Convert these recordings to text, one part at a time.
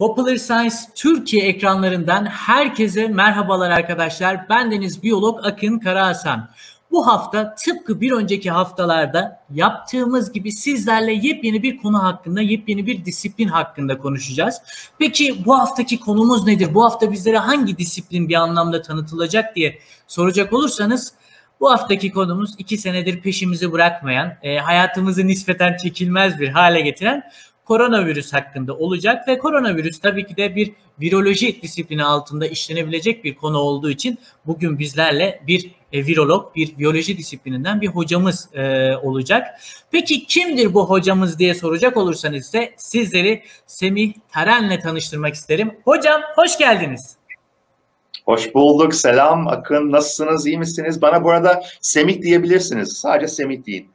Popular Science Türkiye ekranlarından herkese merhabalar arkadaşlar. Ben Deniz Biyolog Akın Karahasan. Bu hafta tıpkı bir önceki haftalarda yaptığımız gibi sizlerle yepyeni bir konu hakkında, yepyeni bir disiplin hakkında konuşacağız. Peki bu haftaki konumuz nedir? Bu hafta bizlere hangi disiplin bir anlamda tanıtılacak diye soracak olursanız bu haftaki konumuz iki senedir peşimizi bırakmayan, e, hayatımızı nispeten çekilmez bir hale getiren koronavirüs hakkında olacak ve koronavirüs tabii ki de bir viroloji disiplini altında işlenebilecek bir konu olduğu için bugün bizlerle bir e, virolog, bir biyoloji disiplininden bir hocamız e, olacak. Peki kimdir bu hocamız diye soracak olursanız ise sizleri Semih Taren'le tanıştırmak isterim. Hocam hoş geldiniz. Hoş bulduk. Selam Akın. Nasılsınız? İyi misiniz? Bana bu arada Semih diyebilirsiniz. Sadece Semih deyin.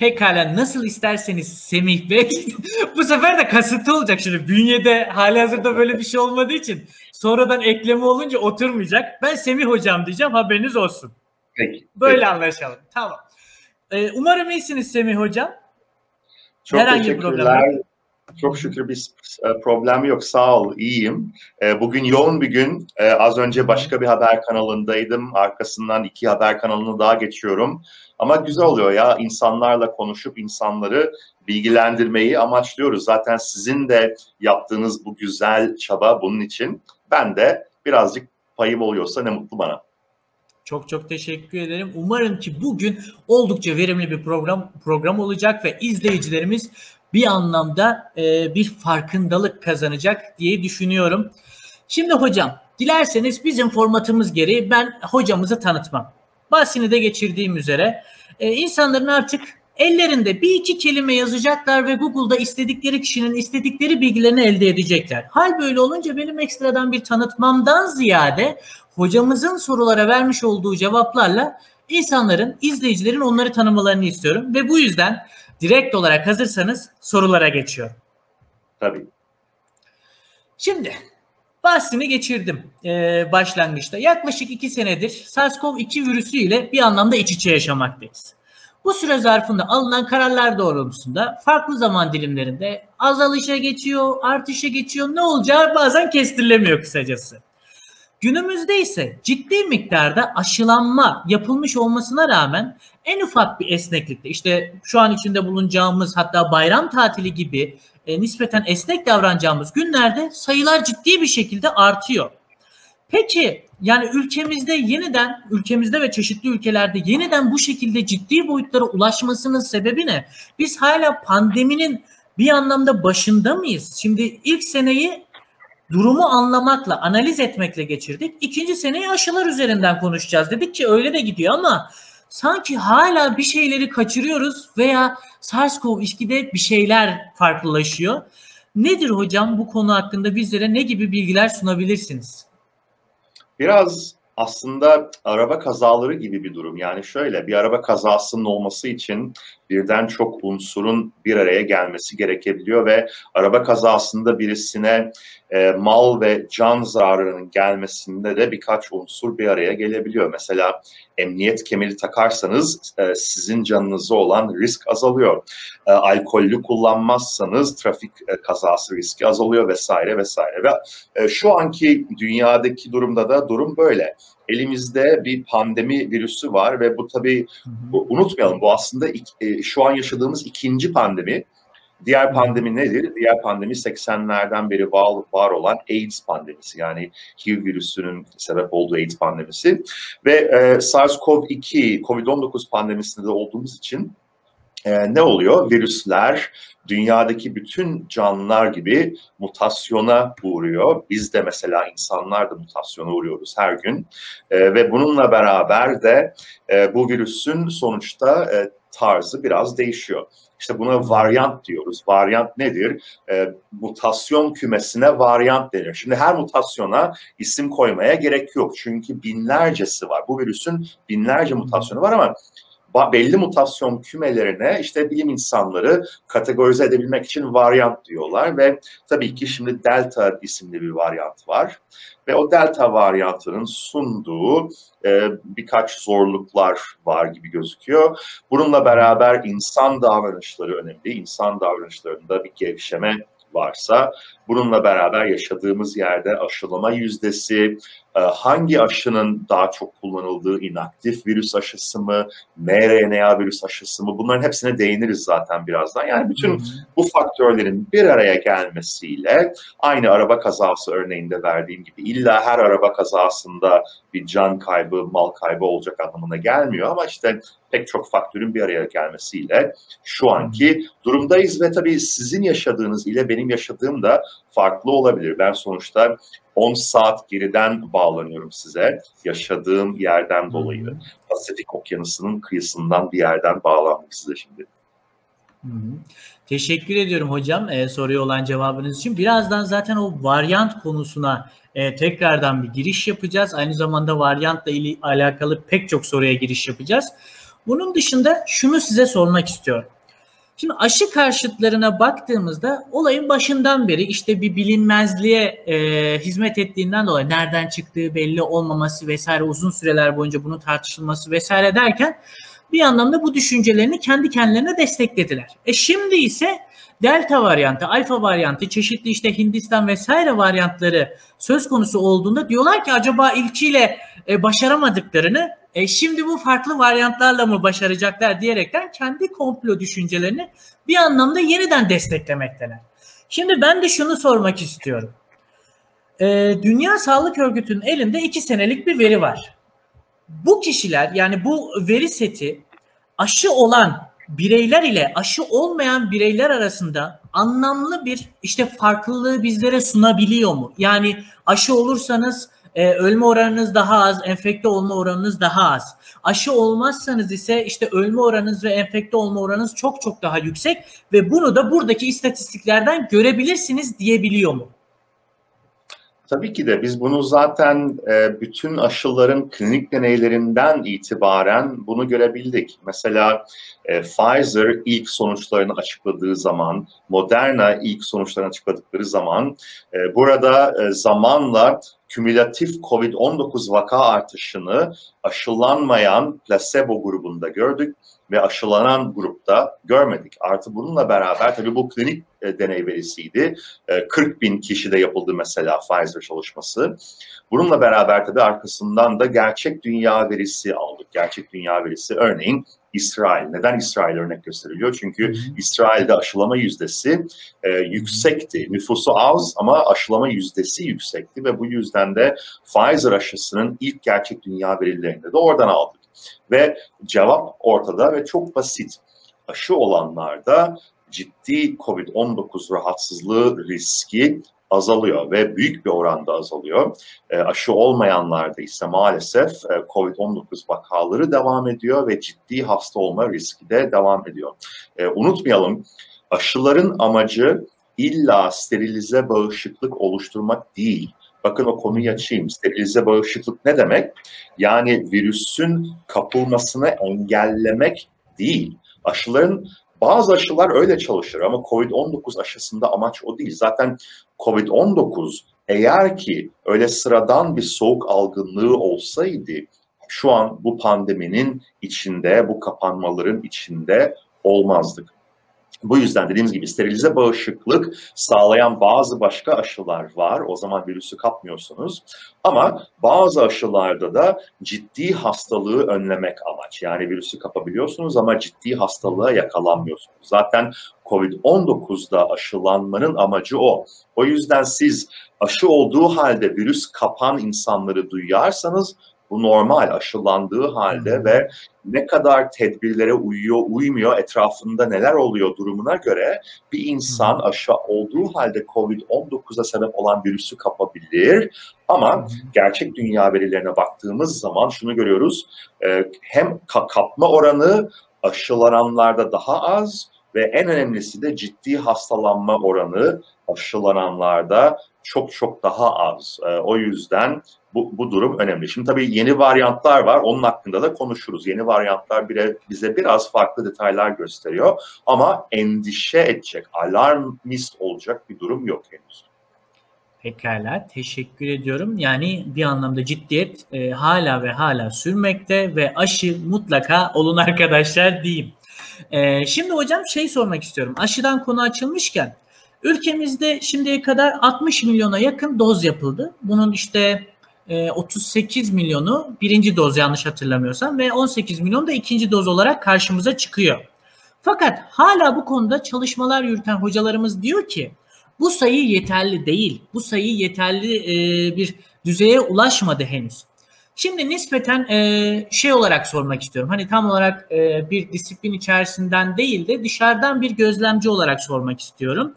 Pekala nasıl isterseniz Semih Bey. Bu sefer de kasıtlı olacak şimdi. Bünyede hali hazırda böyle bir şey olmadığı için sonradan ekleme olunca oturmayacak. Ben Semih hocam diyeceğim haberiniz olsun. Peki. Böyle peki. anlaşalım. Tamam. Ee, umarım iyisiniz Semih hocam. Çok Herhangi bir teşekkürler. Çok şükür bir e, problem yok. Sağ ol. iyiyim. E, Bugün yoğun bir gün. E, Az önce başka bir haber kanalındaydım. Arkasından iki haber kanalını daha geçiyorum. Ama güzel oluyor ya. insanlarla konuşup insanları bilgilendirmeyi amaçlıyoruz. Zaten sizin de yaptığınız bu güzel çaba bunun için. Ben de birazcık payım oluyorsa ne mutlu bana. Çok çok teşekkür ederim. Umarım ki bugün oldukça verimli bir program program olacak ve izleyicilerimiz bir anlamda e, bir farkındalık kazanacak diye düşünüyorum. Şimdi hocam dilerseniz bizim formatımız gereği ben hocamızı tanıtmam. Bahsini de geçirdiğim üzere e, insanların artık ellerinde bir iki kelime yazacaklar ve Google'da istedikleri kişinin istedikleri bilgilerini elde edecekler. Hal böyle olunca benim ekstradan bir tanıtmamdan ziyade hocamızın sorulara vermiş olduğu cevaplarla insanların, izleyicilerin onları tanımalarını istiyorum ve bu yüzden direkt olarak hazırsanız sorulara geçiyorum. Tabii. Şimdi bahsini geçirdim e, başlangıçta. Yaklaşık iki senedir SARS-CoV-2 virüsü ile bir anlamda iç içe yaşamaktayız. Bu süre zarfında alınan kararlar doğrultusunda farklı zaman dilimlerinde azalışa geçiyor, artışa geçiyor. Ne olacağı bazen kestirilemiyor kısacası. Günümüzde ise ciddi miktarda aşılanma yapılmış olmasına rağmen en ufak bir esneklikte işte şu an içinde bulunacağımız hatta bayram tatili gibi e, nispeten esnek davranacağımız günlerde sayılar ciddi bir şekilde artıyor. Peki yani ülkemizde yeniden ülkemizde ve çeşitli ülkelerde yeniden bu şekilde ciddi boyutlara ulaşmasının sebebi ne? Biz hala pandeminin bir anlamda başında mıyız? Şimdi ilk seneyi durumu anlamakla, analiz etmekle geçirdik. İkinci seneyi aşılar üzerinden konuşacağız dedik ki öyle de gidiyor ama sanki hala bir şeyleri kaçırıyoruz veya SARS-CoV-2'de bir şeyler farklılaşıyor. Nedir hocam bu konu hakkında bizlere ne gibi bilgiler sunabilirsiniz? Biraz aslında araba kazaları gibi bir durum. Yani şöyle bir araba kazasının olması için birden çok unsurun bir araya gelmesi gerekebiliyor ve araba kazasında birisine e, mal ve can zararının gelmesinde de birkaç unsur bir araya gelebiliyor. Mesela emniyet kemeri takarsanız e, sizin canınıza olan risk azalıyor. E, alkollü kullanmazsanız trafik e, kazası riski azalıyor vesaire vesaire. Ve e, şu anki dünyadaki durumda da durum böyle. Elimizde bir pandemi virüsü var ve bu tabii bu, unutmayalım bu aslında e, şu an yaşadığımız ikinci pandemi. Diğer pandemi nedir? Diğer pandemi 80'lerden beri var, var olan AIDS pandemisi. Yani HIV virüsünün sebep olduğu AIDS pandemisi. Ve e, SARS-CoV-2, COVID-19 pandemisinde de olduğumuz için e, ne oluyor? Virüsler dünyadaki bütün canlılar gibi mutasyona uğruyor. Biz de mesela insanlar da mutasyona uğruyoruz her gün. E, ve bununla beraber de e, bu virüsün sonuçta e, tarzı biraz değişiyor. İşte buna varyant diyoruz. Varyant nedir? E, mutasyon kümesine varyant denir. Şimdi her mutasyona isim koymaya gerek yok. Çünkü binlercesi var. Bu virüsün binlerce mutasyonu var ama belli mutasyon kümelerine işte bilim insanları kategorize edebilmek için varyant diyorlar ve tabii ki şimdi delta isimli bir varyant var ve o delta varyantının sunduğu e, birkaç zorluklar var gibi gözüküyor. Bununla beraber insan davranışları önemli. İnsan davranışlarında bir gevşeme varsa bununla beraber yaşadığımız yerde aşılama yüzdesi, hangi aşının daha çok kullanıldığı, inaktif virüs aşısı mı, mRNA virüs aşısı mı? Bunların hepsine değiniriz zaten birazdan. Yani bütün bu faktörlerin bir araya gelmesiyle aynı araba kazası örneğinde verdiğim gibi illa her araba kazasında bir can kaybı, mal kaybı olacak anlamına gelmiyor. Ama işte pek çok faktörün bir araya gelmesiyle şu anki durumdayız ve tabii sizin yaşadığınız ile benim yaşadığım da farklı olabilir. Ben sonuçta 10 saat geriden bağlanıyorum size. Yaşadığım yerden dolayı. Pasifik Okyanusu'nun kıyısından bir yerden bağlanmak size şimdi. Teşekkür ediyorum hocam e, soruya olan cevabınız için. Birazdan zaten o varyant konusuna e, tekrardan bir giriş yapacağız. Aynı zamanda varyantla ile alakalı pek çok soruya giriş yapacağız. Bunun dışında şunu size sormak istiyorum. Şimdi aşı karşıtlarına baktığımızda olayın başından beri işte bir bilinmezliğe e, hizmet ettiğinden dolayı nereden çıktığı belli olmaması vesaire uzun süreler boyunca bunun tartışılması vesaire derken bir anlamda bu düşüncelerini kendi kendilerine desteklediler. E şimdi ise delta varyantı, alfa varyantı, çeşitli işte Hindistan vesaire varyantları söz konusu olduğunda diyorlar ki acaba ilkiyle e, başaramadıklarını e, şimdi bu farklı varyantlarla mı başaracaklar diyerekten kendi komplo düşüncelerini bir anlamda yeniden desteklemekteler. Şimdi ben de şunu sormak istiyorum. E, Dünya Sağlık Örgütü'nün elinde iki senelik bir veri var. Bu kişiler yani bu veri seti aşı olan bireyler ile aşı olmayan bireyler arasında anlamlı bir işte farklılığı bizlere sunabiliyor mu? Yani aşı olursanız e, ölme oranınız daha az, enfekte olma oranınız daha az. Aşı olmazsanız ise işte ölme oranınız ve enfekte olma oranınız çok çok daha yüksek ve bunu da buradaki istatistiklerden görebilirsiniz diyebiliyor mu? Tabii ki de biz bunu zaten e, bütün aşıların klinik deneylerinden itibaren bunu görebildik. Mesela e, Pfizer ilk sonuçlarını açıkladığı zaman, Moderna ilk sonuçlarını açıkladıkları zaman e, burada zamanla kümülatif COVID-19 vaka artışını aşılanmayan placebo grubunda gördük ve aşılanan grupta görmedik. Artı bununla beraber tabii bu klinik e, deney verisiydi. E, 40 bin kişide yapıldı mesela Pfizer çalışması. Bununla beraber tabii arkasından da gerçek dünya verisi aldık. Gerçek dünya verisi örneğin İsrail. Neden İsrail örnek gösteriliyor? Çünkü İsrail'de aşılama yüzdesi e, yüksekti. Nüfusu az ama aşılama yüzdesi yüksekti ve bu yüzden de Pfizer aşısının ilk gerçek dünya verilerinde de oradan aldık. Ve cevap ortada ve çok basit. Aşı olanlarda ciddi COVID-19 rahatsızlığı riski azalıyor ve büyük bir oranda azalıyor. E, aşı olmayanlarda ise maalesef e, COVID-19 vakaları devam ediyor ve ciddi hasta olma riski de devam ediyor. E, unutmayalım aşıların amacı illa sterilize bağışıklık oluşturmak değil. Bakın o konuyu açayım. Sterilize bağışıklık ne demek? Yani virüsün kapılmasını engellemek değil. Aşıların bazı aşılar öyle çalışır ama COVID-19 aşısında amaç o değil. Zaten COVID-19 eğer ki öyle sıradan bir soğuk algınlığı olsaydı şu an bu pandeminin içinde, bu kapanmaların içinde olmazdık. Bu yüzden dediğimiz gibi sterilize bağışıklık sağlayan bazı başka aşılar var. O zaman virüsü kapmıyorsunuz. Ama bazı aşılarda da ciddi hastalığı önlemek amaç. Yani virüsü kapabiliyorsunuz ama ciddi hastalığa yakalanmıyorsunuz. Zaten COVID-19'da aşılanmanın amacı o. O yüzden siz aşı olduğu halde virüs kapan insanları duyarsanız bu normal aşılandığı halde ve ne kadar tedbirlere uyuyor, uymuyor, etrafında neler oluyor durumuna göre bir insan aşı olduğu halde COVID-19'a sebep olan virüsü kapabilir. Ama gerçek dünya verilerine baktığımız zaman şunu görüyoruz. Hem kapma oranı aşılananlarda daha az ve en önemlisi de ciddi hastalanma oranı aşılananlarda çok çok daha az. O yüzden bu, bu durum önemli. Şimdi tabii yeni varyantlar var. Onun hakkında da konuşuruz. Yeni varyantlar bile bize biraz farklı detaylar gösteriyor. Ama endişe edecek, alarmist olacak bir durum yok henüz. Pekala, teşekkür ediyorum. Yani bir anlamda ciddiyet e, hala ve hala sürmekte ve aşı mutlaka olun arkadaşlar diyeyim. E, şimdi hocam şey sormak istiyorum. Aşıdan konu açılmışken Ülkemizde şimdiye kadar 60 milyona yakın doz yapıldı. Bunun işte 38 milyonu birinci doz yanlış hatırlamıyorsam ve 18 milyon da ikinci doz olarak karşımıza çıkıyor. Fakat hala bu konuda çalışmalar yürüten hocalarımız diyor ki bu sayı yeterli değil. Bu sayı yeterli e, bir düzeye ulaşmadı henüz. Şimdi nispeten e, şey olarak sormak istiyorum. Hani tam olarak e, bir disiplin içerisinden değil de dışarıdan bir gözlemci olarak sormak istiyorum.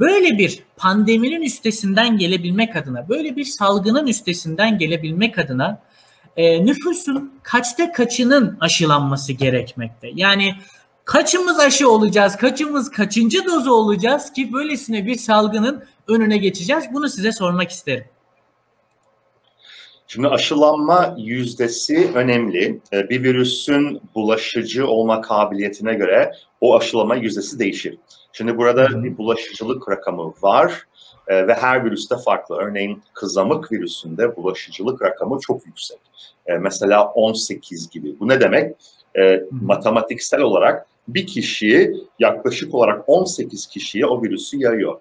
Böyle bir pandeminin üstesinden gelebilmek adına, böyle bir salgının üstesinden gelebilmek adına e, nüfusun kaçta kaçının aşılanması gerekmekte. Yani kaçımız aşı olacağız, kaçımız kaçıncı dozu olacağız ki böylesine bir salgının önüne geçeceğiz. Bunu size sormak isterim. Şimdi aşılanma yüzdesi önemli. Ee, bir virüsün bulaşıcı olma kabiliyetine göre o aşılama yüzdesi değişir. Şimdi burada bir bulaşıcılık rakamı var e, ve her virüste farklı. Örneğin kızamık virüsünde bulaşıcılık rakamı çok yüksek. E, mesela 18 gibi. Bu ne demek? E, matematiksel olarak bir kişi yaklaşık olarak 18 kişiye o virüsü yayıyor.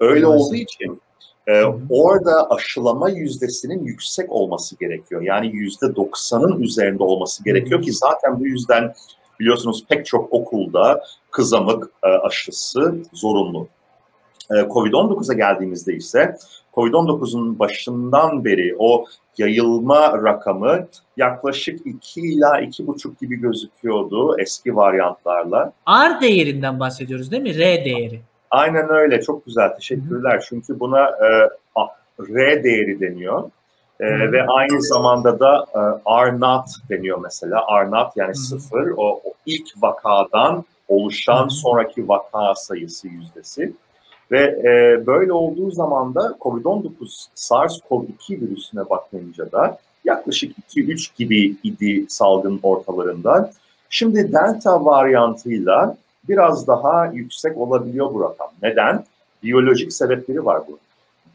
Öyle olduğu için e, orada aşılama yüzdesinin yüksek olması gerekiyor. Yani yüzde 90'ın üzerinde olması gerekiyor ki zaten bu yüzden biliyorsunuz pek çok okulda kızamık e, aşısı zorunlu. E, Covid-19'a geldiğimizde ise Covid-19'un başından beri o yayılma rakamı yaklaşık 2 ila 2,5 gibi gözüküyordu eski varyantlarla. R değerinden bahsediyoruz değil mi? R değeri. Aynen öyle. Çok güzel. Teşekkürler. Hı-hı. Çünkü buna e, R değeri deniyor. E, ve aynı zamanda da e, R not deniyor mesela. R not yani Hı-hı. sıfır. O, o ilk vakadan oluşan sonraki vaka sayısı yüzdesi. Ve e, böyle olduğu zaman da COVID-19 SARS-CoV-2 virüsüne bakınca da yaklaşık 2-3 gibi idi salgın ortalarında. Şimdi Delta varyantıyla biraz daha yüksek olabiliyor bu rakam. Neden? Biyolojik sebepleri var bu.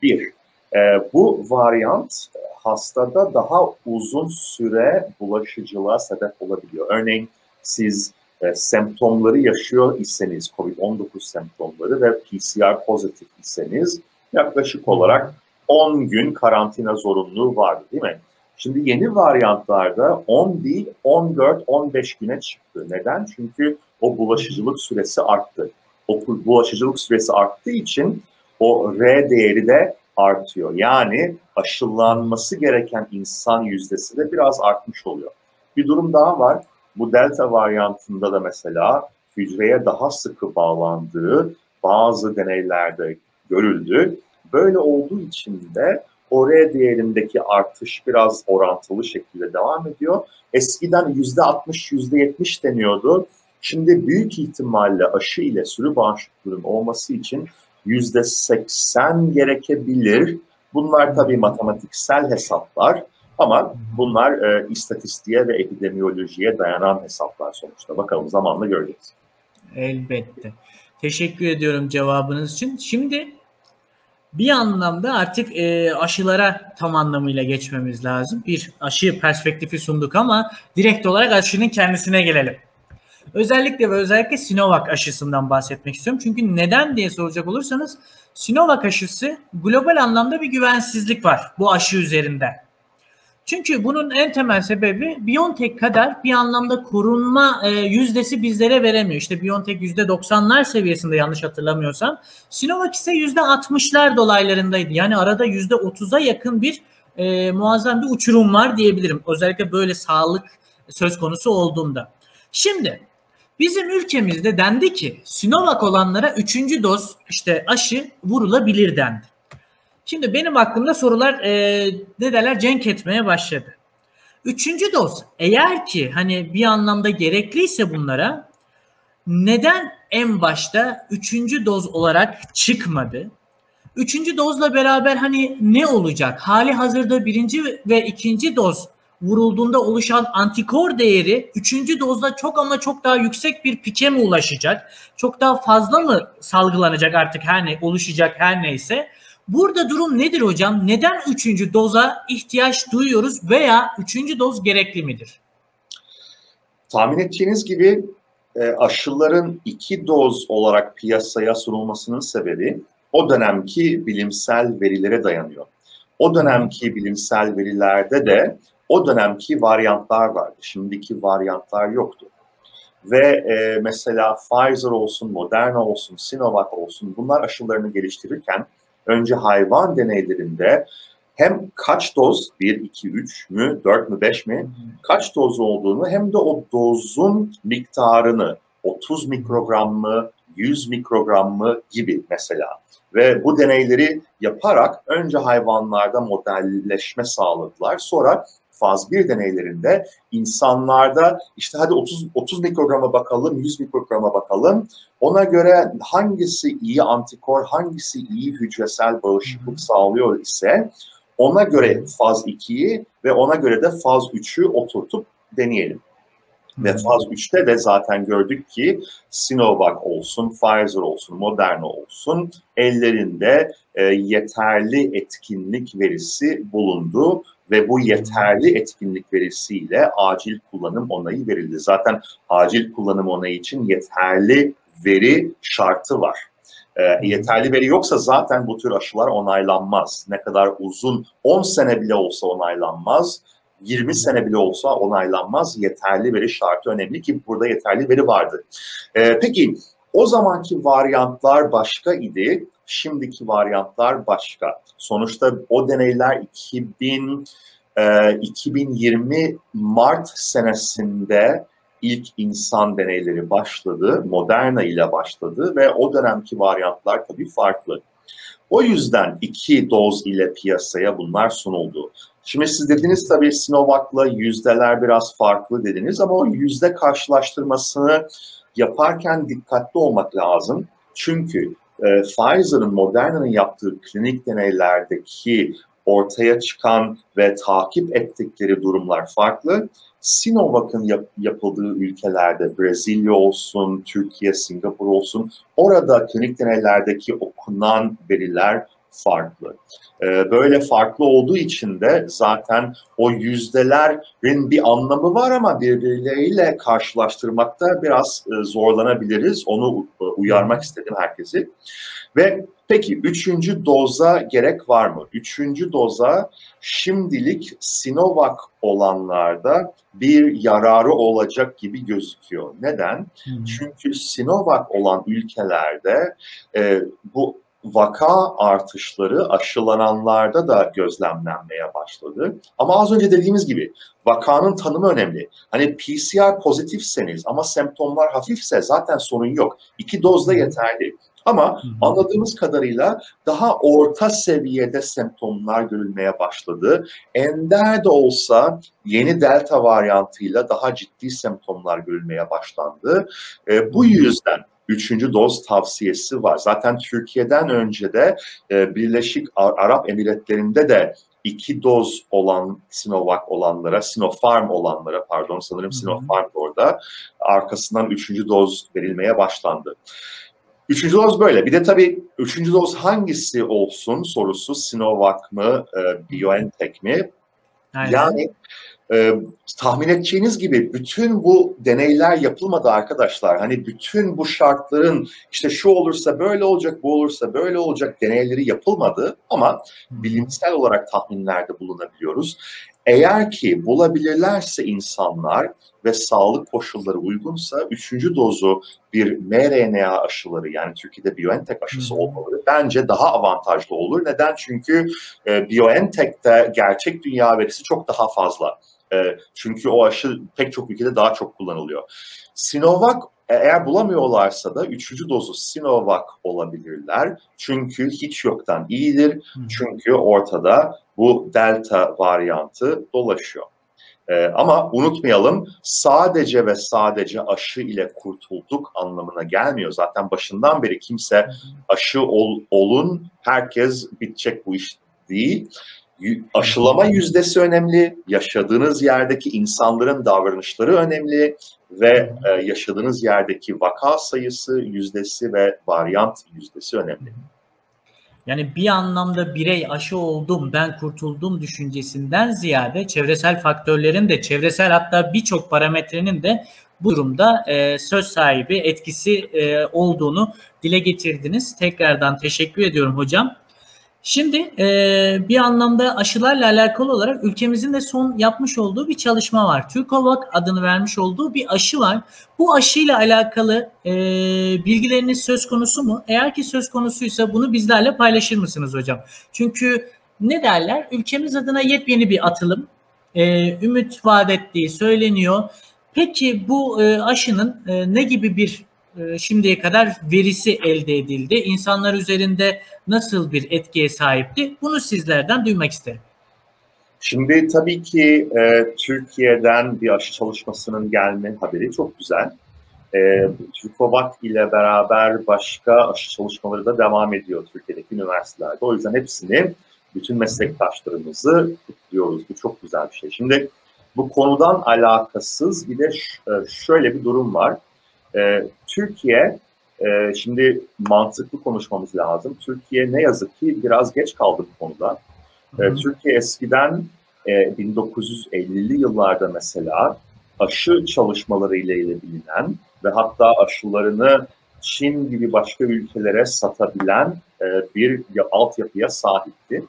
Bir, e, bu varyant hastada daha uzun süre bulaşıcılığa sebep olabiliyor. Örneğin siz e, semptomları yaşıyor iseniz, COVID-19 semptomları ve PCR pozitif iseniz yaklaşık olarak 10 gün karantina zorunluluğu vardı değil mi? Şimdi yeni varyantlarda 10 değil 14-15 güne çıktı. Neden? Çünkü o bulaşıcılık süresi arttı. O bulaşıcılık süresi arttığı için o R değeri de artıyor. Yani aşılanması gereken insan yüzdesi de biraz artmış oluyor. Bir durum daha var. Bu delta varyantında da mesela hücreye daha sıkı bağlandığı bazı deneylerde görüldü. Böyle olduğu için de o R değerindeki artış biraz orantılı şekilde devam ediyor. Eskiden %60, %70 deniyordu. Şimdi büyük ihtimalle aşı ile sürü bağışıklığının olması için %80 gerekebilir. Bunlar tabii matematiksel hesaplar ama bunlar e, istatistiğe ve epidemiyolojiye dayanan hesaplar sonuçta. Bakalım zamanla göreceğiz. Elbette. Teşekkür ediyorum cevabınız için. Şimdi bir anlamda artık e, aşılara tam anlamıyla geçmemiz lazım. Bir aşı perspektifi sunduk ama direkt olarak aşının kendisine gelelim. Özellikle ve özellikle Sinovac aşısından bahsetmek istiyorum. Çünkü neden diye soracak olursanız Sinovac aşısı global anlamda bir güvensizlik var bu aşı üzerinde. Çünkü bunun en temel sebebi BioNTech kadar bir anlamda korunma e, yüzdesi bizlere veremiyor. İşte BioNTech %90'lar seviyesinde yanlış hatırlamıyorsam. Sinovac ise %60'lar dolaylarındaydı. Yani arada %30'a yakın bir e, muazzam bir uçurum var diyebilirim. Özellikle böyle sağlık söz konusu olduğunda. Şimdi bizim ülkemizde dendi ki Sinovac olanlara 3. doz işte aşı vurulabilir dendi. Şimdi benim aklımda sorular e, ne derler cenk etmeye başladı. Üçüncü doz eğer ki hani bir anlamda gerekliyse bunlara neden en başta üçüncü doz olarak çıkmadı? Üçüncü dozla beraber hani ne olacak? Hali hazırda birinci ve ikinci doz vurulduğunda oluşan antikor değeri üçüncü dozda çok ama çok daha yüksek bir pike mi ulaşacak? Çok daha fazla mı salgılanacak artık her ne oluşacak her neyse? Burada durum nedir hocam? Neden üçüncü doza ihtiyaç duyuyoruz veya üçüncü doz gerekli midir? Tahmin edeceğiniz gibi e, aşıların iki doz olarak piyasaya sunulmasının sebebi o dönemki bilimsel verilere dayanıyor. O dönemki bilimsel verilerde de o dönemki varyantlar vardı. Şimdiki varyantlar yoktu. Ve e, mesela Pfizer olsun, Moderna olsun, Sinovac olsun bunlar aşılarını geliştirirken önce hayvan deneylerinde hem kaç doz 1, 2, 3 mü 4 mü 5 mi kaç doz olduğunu hem de o dozun miktarını 30 mikrogram mı 100 mikrogram mı gibi mesela. Ve bu deneyleri yaparak önce hayvanlarda modelleşme sağladılar. Sonra faz 1 deneylerinde insanlarda işte hadi 30 30 mikrograma bakalım, 100 mikrograma bakalım. Ona göre hangisi iyi antikor, hangisi iyi hücresel bağışıklık sağlıyor ise ona göre faz 2'yi ve ona göre de faz 3'ü oturtup deneyelim. Ve faz 3'te de zaten gördük ki Sinovac olsun, Pfizer olsun, Moderna olsun ellerinde e, yeterli etkinlik verisi bulundu ve bu yeterli etkinlik verisiyle acil kullanım onayı verildi. Zaten acil kullanım onayı için yeterli veri şartı var. E, yeterli veri yoksa zaten bu tür aşılar onaylanmaz. Ne kadar uzun, 10 sene bile olsa onaylanmaz. 20 sene bile olsa onaylanmaz. Yeterli veri şartı önemli ki burada yeterli veri vardı. E, peki o zamanki varyantlar başka idi. Şimdiki varyantlar başka. Sonuçta o deneyler 2000 e, 2020 Mart senesinde ilk insan deneyleri başladı. Moderna ile başladı ve o dönemki varyantlar tabii farklı. O yüzden iki doz ile piyasaya bunlar sunuldu. Şimdi siz dediniz tabii Sinovac'la yüzdeler biraz farklı dediniz ama o yüzde karşılaştırmasını yaparken dikkatli olmak lazım. Çünkü e, Pfizer'ın, Moderna'nın yaptığı klinik deneylerdeki ortaya çıkan ve takip ettikleri durumlar farklı. Sinovac'ın yap, yapıldığı ülkelerde Brezilya olsun, Türkiye, Singapur olsun orada klinik deneylerdeki okunan veriler farklı. Ee, böyle farklı olduğu için de zaten o yüzdelerin bir anlamı var ama birbirleriyle karşılaştırmakta biraz e, zorlanabiliriz. Onu e, uyarmak istedim herkesi. Ve peki üçüncü doza gerek var mı? Üçüncü doza şimdilik Sinovac olanlarda bir yararı olacak gibi gözüküyor. Neden? Hmm. Çünkü Sinovac olan ülkelerde e, bu vaka artışları aşılananlarda da gözlemlenmeye başladı. Ama az önce dediğimiz gibi vakanın tanımı önemli. Hani PCR pozitifseniz ama semptomlar hafifse zaten sorun yok. İki dozda yeterli. Ama anladığımız kadarıyla daha orta seviyede semptomlar görülmeye başladı. Ender de olsa yeni delta varyantıyla daha ciddi semptomlar görülmeye başlandı. E, bu yüzden üçüncü doz tavsiyesi var. Zaten Türkiye'den önce de e, Birleşik Arap Emirlikleri'nde de iki doz olan Sinovac olanlara, Sinopharm olanlara pardon sanırım Sinopharm orada arkasından üçüncü doz verilmeye başlandı. Üçüncü doz böyle. Bir de tabii üçüncü doz hangisi olsun sorusu Sinovac mı, e, BioNTech mi? Aynen. Yani e, tahmin edeceğiniz gibi bütün bu deneyler yapılmadı arkadaşlar. Hani bütün bu şartların işte şu olursa böyle olacak, bu olursa böyle olacak deneyleri yapılmadı ama bilimsel olarak tahminlerde bulunabiliyoruz. Eğer ki bulabilirlerse insanlar ve sağlık koşulları uygunsa üçüncü dozu bir mRNA aşıları yani Türkiye'de BioNTech aşısı olmaları bence daha avantajlı olur. Neden? Çünkü e, BioNTech'te gerçek dünya verisi çok daha fazla. E, çünkü o aşı pek çok ülkede daha çok kullanılıyor. Sinovac e, eğer bulamıyorlarsa da üçüncü dozu Sinovac olabilirler. Çünkü hiç yoktan iyidir. Çünkü ortada bu delta varyantı dolaşıyor. Ee, ama unutmayalım sadece ve sadece aşı ile kurtulduk anlamına gelmiyor. Zaten başından beri kimse aşı ol, olun herkes bitecek bu iş değil aşılama yüzdesi önemli, yaşadığınız yerdeki insanların davranışları önemli ve e, yaşadığınız yerdeki vaka sayısı yüzdesi ve varyant yüzdesi önemli. Yani bir anlamda birey aşı oldum, ben kurtuldum düşüncesinden ziyade çevresel faktörlerin de çevresel hatta birçok parametrenin de bu durumda e, söz sahibi etkisi e, olduğunu dile getirdiniz. Tekrardan teşekkür ediyorum hocam. Şimdi e, bir anlamda aşılarla alakalı olarak ülkemizin de son yapmış olduğu bir çalışma var. Türkovak adını vermiş olduğu bir aşı var. Bu aşıyla alakalı e, bilgileriniz söz konusu mu? Eğer ki söz konusuysa bunu bizlerle paylaşır mısınız hocam? Çünkü ne derler? Ülkemiz adına yepyeni bir atılım. E, ümit vaat ettiği söyleniyor. Peki bu e, aşının e, ne gibi bir e, şimdiye kadar verisi elde edildi? İnsanlar üzerinde nasıl bir etkiye sahipti? Bunu sizlerden duymak isterim. Şimdi tabii ki e, Türkiye'den bir aşı çalışmasının gelme haberi çok güzel. E, Türkovak ile beraber başka aşı çalışmaları da devam ediyor Türkiye'deki üniversitelerde. O yüzden hepsini, bütün meslektaşlarımızı kutluyoruz. Bu çok güzel bir şey. Şimdi bu konudan alakasız bir de e, şöyle bir durum var. E, Türkiye e, şimdi mantıklı konuşmamız lazım. Türkiye ne yazık ki biraz geç kaldı bu konuda. E, Türkiye eskiden e, 1950'li yıllarda mesela aşı çalışmaları ile bilinen ve hatta aşılarını Çin gibi başka ülkelere satabilen e, bir altyapıya sahipti.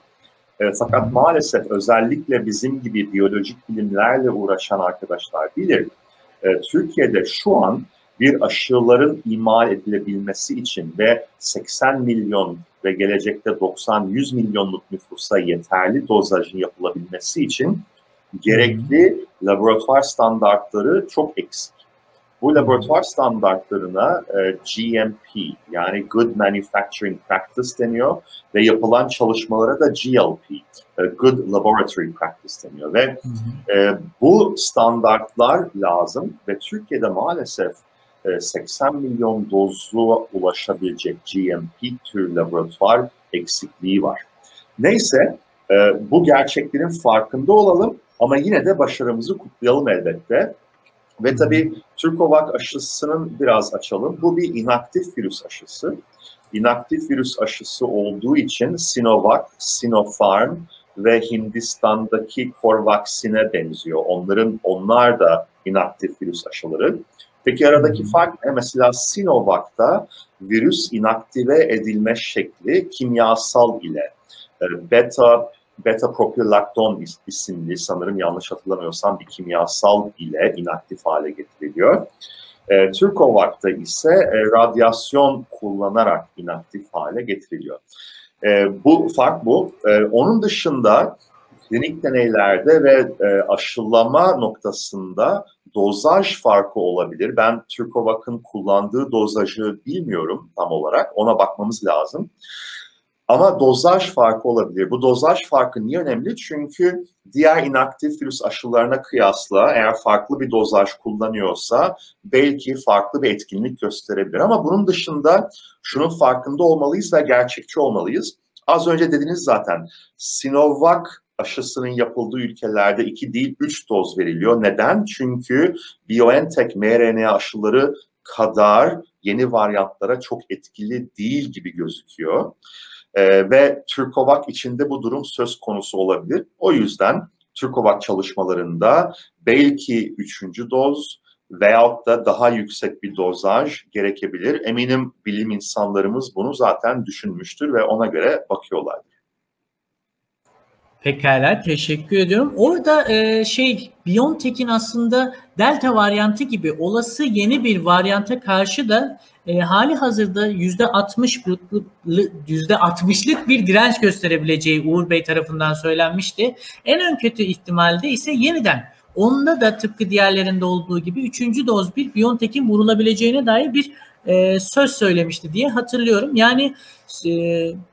E, fakat maalesef özellikle bizim gibi biyolojik bilimlerle uğraşan arkadaşlar bilir. E, Türkiye'de şu an bir aşıların imal edilebilmesi için ve 80 milyon ve gelecekte 90-100 milyonluk nüfusa yeterli dozajın yapılabilmesi için gerekli laboratuvar standartları çok eksik. Bu laboratuvar standartlarına e, GMP yani Good Manufacturing Practice deniyor ve yapılan çalışmalara da GLP, e, Good Laboratory Practice deniyor ve e, bu standartlar lazım ve Türkiye'de maalesef 80 e, milyon dozlu ulaşabilecek GMP tür laboratuvar eksikliği var. Neyse e, bu gerçeklerin farkında olalım ama yine de başarımızı kutlayalım elbette. Ve tabii Türkovak aşısının biraz açalım. Bu bir inaktif virüs aşısı. İnaktif virüs aşısı olduğu için Sinovac, Sinopharm ve Hindistan'daki Corvaxin'e benziyor. Onların onlar da inaktif virüs aşıları. Peki aradaki fark ne? Mesela Sinovac'ta virüs inaktive edilme şekli kimyasal ile e, beta beta propilakton isimli sanırım yanlış hatırlamıyorsam bir kimyasal ile inaktif hale getiriliyor. E, Türkovak'ta ise e, radyasyon kullanarak inaktif hale getiriliyor. E, bu fark bu. Onun dışında klinik deneylerde ve e, aşılama noktasında dozaj farkı olabilir. Ben Türkovak'ın kullandığı dozajı bilmiyorum tam olarak. Ona bakmamız lazım. Ama dozaj farkı olabilir. Bu dozaj farkı niye önemli? Çünkü diğer inaktif virüs aşılarına kıyasla eğer farklı bir dozaj kullanıyorsa belki farklı bir etkinlik gösterebilir. Ama bunun dışında şunun farkında olmalıyız ve gerçekçi olmalıyız. Az önce dediniz zaten Sinovac aşısının yapıldığı ülkelerde 2 değil 3 doz veriliyor. Neden? Çünkü BioNTech mRNA aşıları kadar yeni varyantlara çok etkili değil gibi gözüküyor. Ee, ve Türkovak içinde bu durum söz konusu olabilir. O yüzden Türkovak çalışmalarında belki üçüncü doz veyahut da daha yüksek bir dozaj gerekebilir. Eminim bilim insanlarımız bunu zaten düşünmüştür ve ona göre bakıyorlardır. Pekala teşekkür ediyorum. Orada e, şey BioNTech'in aslında delta varyantı gibi olası yeni bir varyanta karşı da e, hali hazırda yüzde 60'lık yüzde 60'lık bir direnç gösterebileceği Uğur Bey tarafından söylenmişti. En ön kötü ihtimalde ise yeniden onda da tıpkı diğerlerinde olduğu gibi üçüncü doz bir BioNTech'in vurulabileceğine dair bir e, söz söylemişti diye hatırlıyorum. Yani e,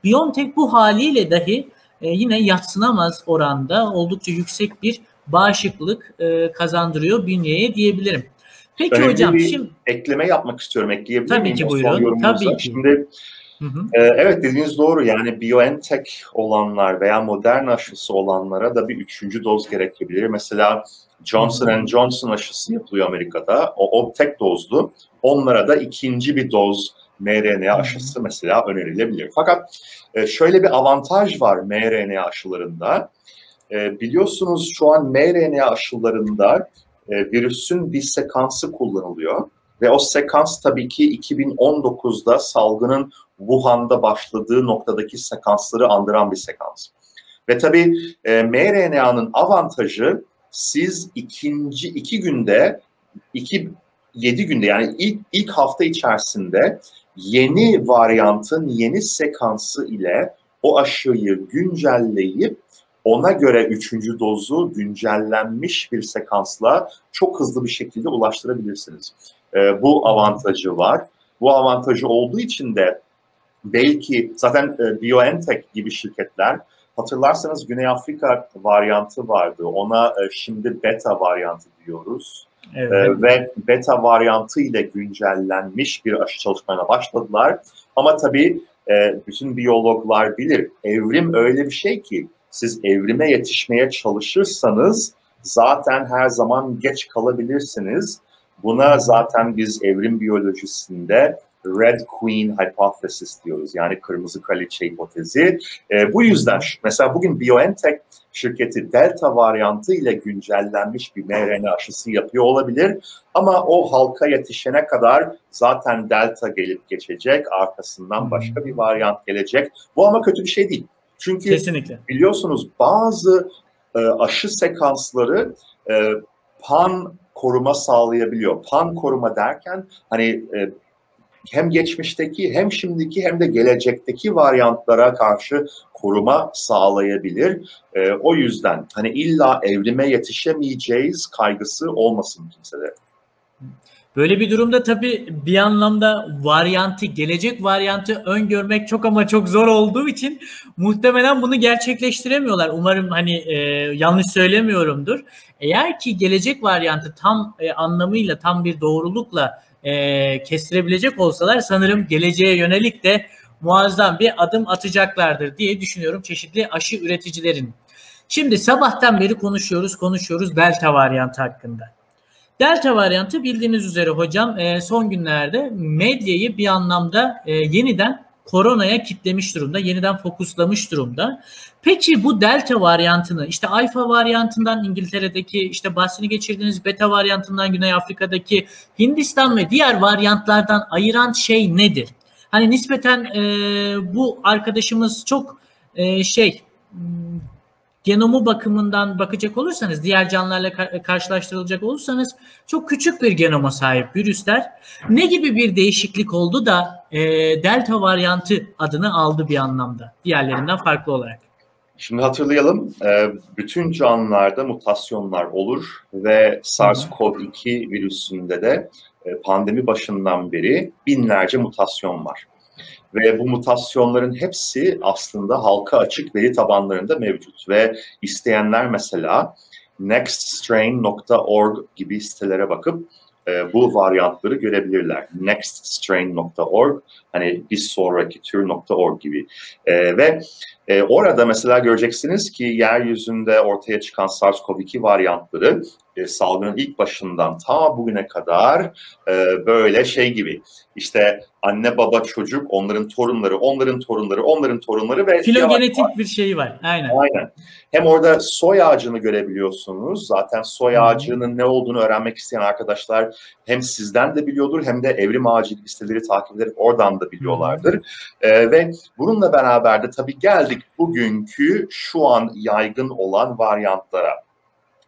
BioNTech bu haliyle dahi e, yine yatsınamaz oranda oldukça yüksek bir bağışıklık e, kazandırıyor bünyeye diyebilirim. Peki Önemli hocam bir şimdi ekleme yapmak istiyorum. Ekleyebilir tabii miyim? Ki buyurun. Tabii ki. Şimdi Hı hı. E, evet dediğiniz doğru yani BioNTech olanlar veya modern aşısı olanlara da bir üçüncü doz gerekebilir. Mesela Johnson Johnson aşısı yapılıyor Amerika'da. O, o tek dozlu. Onlara da ikinci bir doz mRNA aşısı mesela önerilebilir. Fakat e, şöyle bir avantaj var mRNA aşılarında. E, biliyorsunuz şu an mRNA aşılarında e, virüsün bir sekansı kullanılıyor. Ve o sekans tabii ki 2019'da salgının Wuhan'da başladığı noktadaki sekansları andıran bir sekans. Ve tabii e, mRNA'nın avantajı siz ikinci iki günde, iki yedi günde yani ilk, ilk hafta içerisinde yeni varyantın yeni sekansı ile o aşıyı güncelleyip ona göre üçüncü dozu güncellenmiş bir sekansla çok hızlı bir şekilde ulaştırabilirsiniz. E, bu avantajı var. Bu avantajı olduğu için de belki zaten e, BioNTech gibi şirketler hatırlarsanız Güney Afrika varyantı vardı. Ona e, şimdi beta varyantı diyoruz. Evet. E, ve beta varyantı ile güncellenmiş bir aşı çalışmaya başladılar. Ama tabii e, bütün biyologlar bilir. Evrim öyle bir şey ki siz evrime yetişmeye çalışırsanız zaten her zaman geç kalabilirsiniz. Buna zaten biz evrim biyolojisinde Red Queen Hypothesis diyoruz. Yani kırmızı kraliçe hipotezi. E, bu yüzden mesela bugün BioNTech şirketi delta varyantı ile güncellenmiş bir mRNA aşısı yapıyor olabilir. Ama o halka yetişene kadar zaten delta gelip geçecek. Arkasından başka bir varyant gelecek. Bu ama kötü bir şey değil. Çünkü Kesinlikle. biliyorsunuz bazı e, aşı sekansları e, pan koruma sağlayabiliyor. Pan koruma derken hani e, hem geçmişteki hem şimdiki hem de gelecekteki varyantlara karşı koruma sağlayabilir. E, o yüzden hani illa evrime yetişemeyeceğiz kaygısı olmasın kimsede. Böyle bir durumda tabii bir anlamda varyantı, gelecek varyantı öngörmek çok ama çok zor olduğu için muhtemelen bunu gerçekleştiremiyorlar. Umarım hani e, yanlış söylemiyorumdur. Eğer ki gelecek varyantı tam e, anlamıyla, tam bir doğrulukla e, kestirebilecek olsalar sanırım geleceğe yönelik de muazzam bir adım atacaklardır diye düşünüyorum çeşitli aşı üreticilerin. Şimdi sabahtan beri konuşuyoruz, konuşuyoruz Delta varyantı hakkında. Delta varyantı bildiğiniz üzere hocam e, son günlerde medyayı bir anlamda e, yeniden koronaya kitlemiş durumda, yeniden fokuslamış durumda. Peki bu delta varyantını işte alfa varyantından İngiltere'deki işte bahsini geçirdiğiniz beta varyantından Güney Afrika'daki Hindistan ve diğer varyantlardan ayıran şey nedir? Hani nispeten e, bu arkadaşımız çok e, şey genomu bakımından bakacak olursanız, diğer canlılarla karşılaştırılacak olursanız çok küçük bir genoma sahip virüsler. Ne gibi bir değişiklik oldu da e, delta varyantı adını aldı bir anlamda diğerlerinden farklı olarak? Şimdi hatırlayalım, e, bütün canlılarda mutasyonlar olur ve SARS-CoV-2 virüsünde de e, pandemi başından beri binlerce mutasyon var. Ve bu mutasyonların hepsi aslında halka açık veri tabanlarında mevcut. Ve isteyenler mesela nextstrain.org gibi sitelere bakıp e, bu varyantları görebilirler. nextstrain.org hani bir sonraki tür.org gibi. E, ve e, orada mesela göreceksiniz ki yeryüzünde ortaya çıkan SARS-CoV-2 varyantları e, salgının ilk başından ta bugüne kadar e, böyle şey gibi işte anne baba çocuk onların torunları onların torunları onların torunları ve filogenetik bir şey var aynen. Aynen. Hem orada soy ağacını görebiliyorsunuz. Zaten soy ağacının ne olduğunu öğrenmek isteyen arkadaşlar hem sizden de biliyordur hem de evrim ağacı listeleri takip ederek oradan da biliyorlardır. E, ve bununla beraber de tabii geldik bugünkü şu an yaygın olan varyantlara.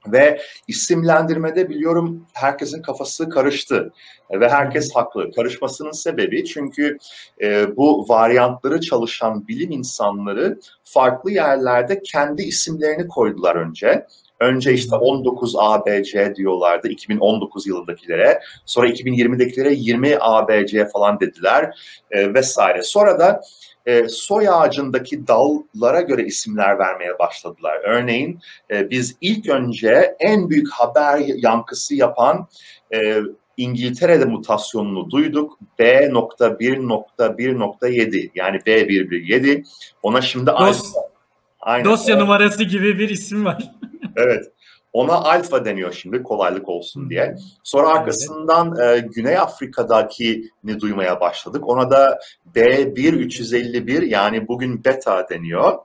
Ve isimlendirmede biliyorum herkesin kafası karıştı ve herkes haklı. Karışmasının sebebi çünkü e, bu varyantları çalışan bilim insanları farklı yerlerde kendi isimlerini koydular önce. Önce işte 19 ABC diyorlardı 2019 yılındakilere. Sonra 2020'dekilere 20 ABC falan dediler e, vesaire. Sonra da e, soy ağacındaki dallara göre isimler vermeye başladılar. Örneğin e, biz ilk önce en büyük haber yankısı yapan e, İngiltere'de mutasyonunu duyduk. B.1.1.7 yani B117. Ona şimdi Dos, Aynen. Dosya numarası gibi bir isim var. evet. Ona alfa deniyor şimdi kolaylık olsun diye. Sonra arkasından e, Güney Afrika'daki ne duymaya başladık. Ona da B1351 yani bugün beta deniyor.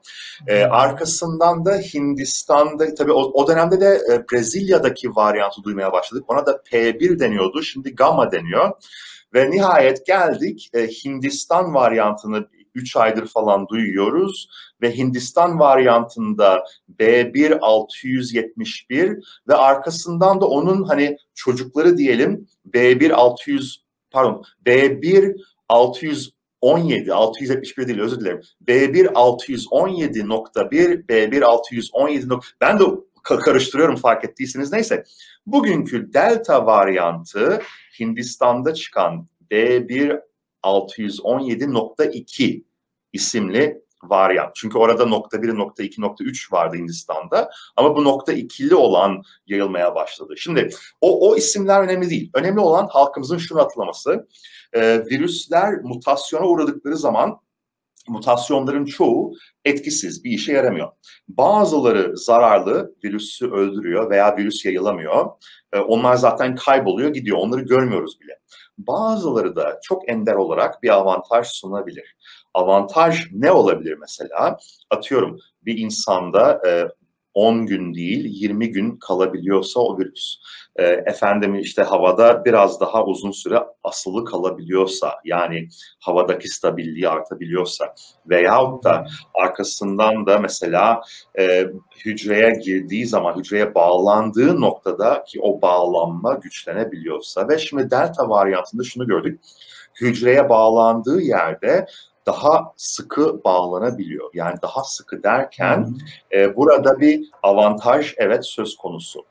E, arkasından da Hindistan'da tabii o, o dönemde de e, Brezilya'daki varyantı duymaya başladık. Ona da P1 deniyordu. Şimdi gamma deniyor. Ve nihayet geldik e, Hindistan varyantını 3 aydır falan duyuyoruz ve Hindistan varyantında B1671 ve arkasından da onun hani çocukları diyelim B1600 pardon B1 617, 671 değil özür dilerim. B1 617.1, B1 617. Ben de karıştırıyorum fark ettiyseniz neyse. Bugünkü delta varyantı Hindistan'da çıkan B1 617.2 isimli varyant. Çünkü orada nokta 1, nokta 2, nokta 3 vardı Hindistan'da. Ama bu nokta 2'li olan yayılmaya başladı. Şimdi o, o isimler önemli değil. Önemli olan halkımızın şunu hatırlaması. Ee, virüsler mutasyona uğradıkları zaman mutasyonların çoğu etkisiz, bir işe yaramıyor. Bazıları zararlı, virüsü öldürüyor veya virüs yayılamıyor. Ee, onlar zaten kayboluyor, gidiyor. Onları görmüyoruz bile. Bazıları da çok ender olarak bir avantaj sunabilir. Avantaj ne olabilir mesela? Atıyorum bir insanda e, 10 gün değil 20 gün kalabiliyorsa o virüs. E, efendim işte havada biraz daha uzun süre asılı kalabiliyorsa yani havadaki stabilliği artabiliyorsa veyahut da arkasından da mesela e, hücreye girdiği zaman hücreye bağlandığı noktada ki o bağlanma güçlenebiliyorsa ve şimdi delta varyantında şunu gördük hücreye bağlandığı yerde daha sıkı bağlanabiliyor. Yani daha sıkı derken e, burada bir avantaj evet söz konusu.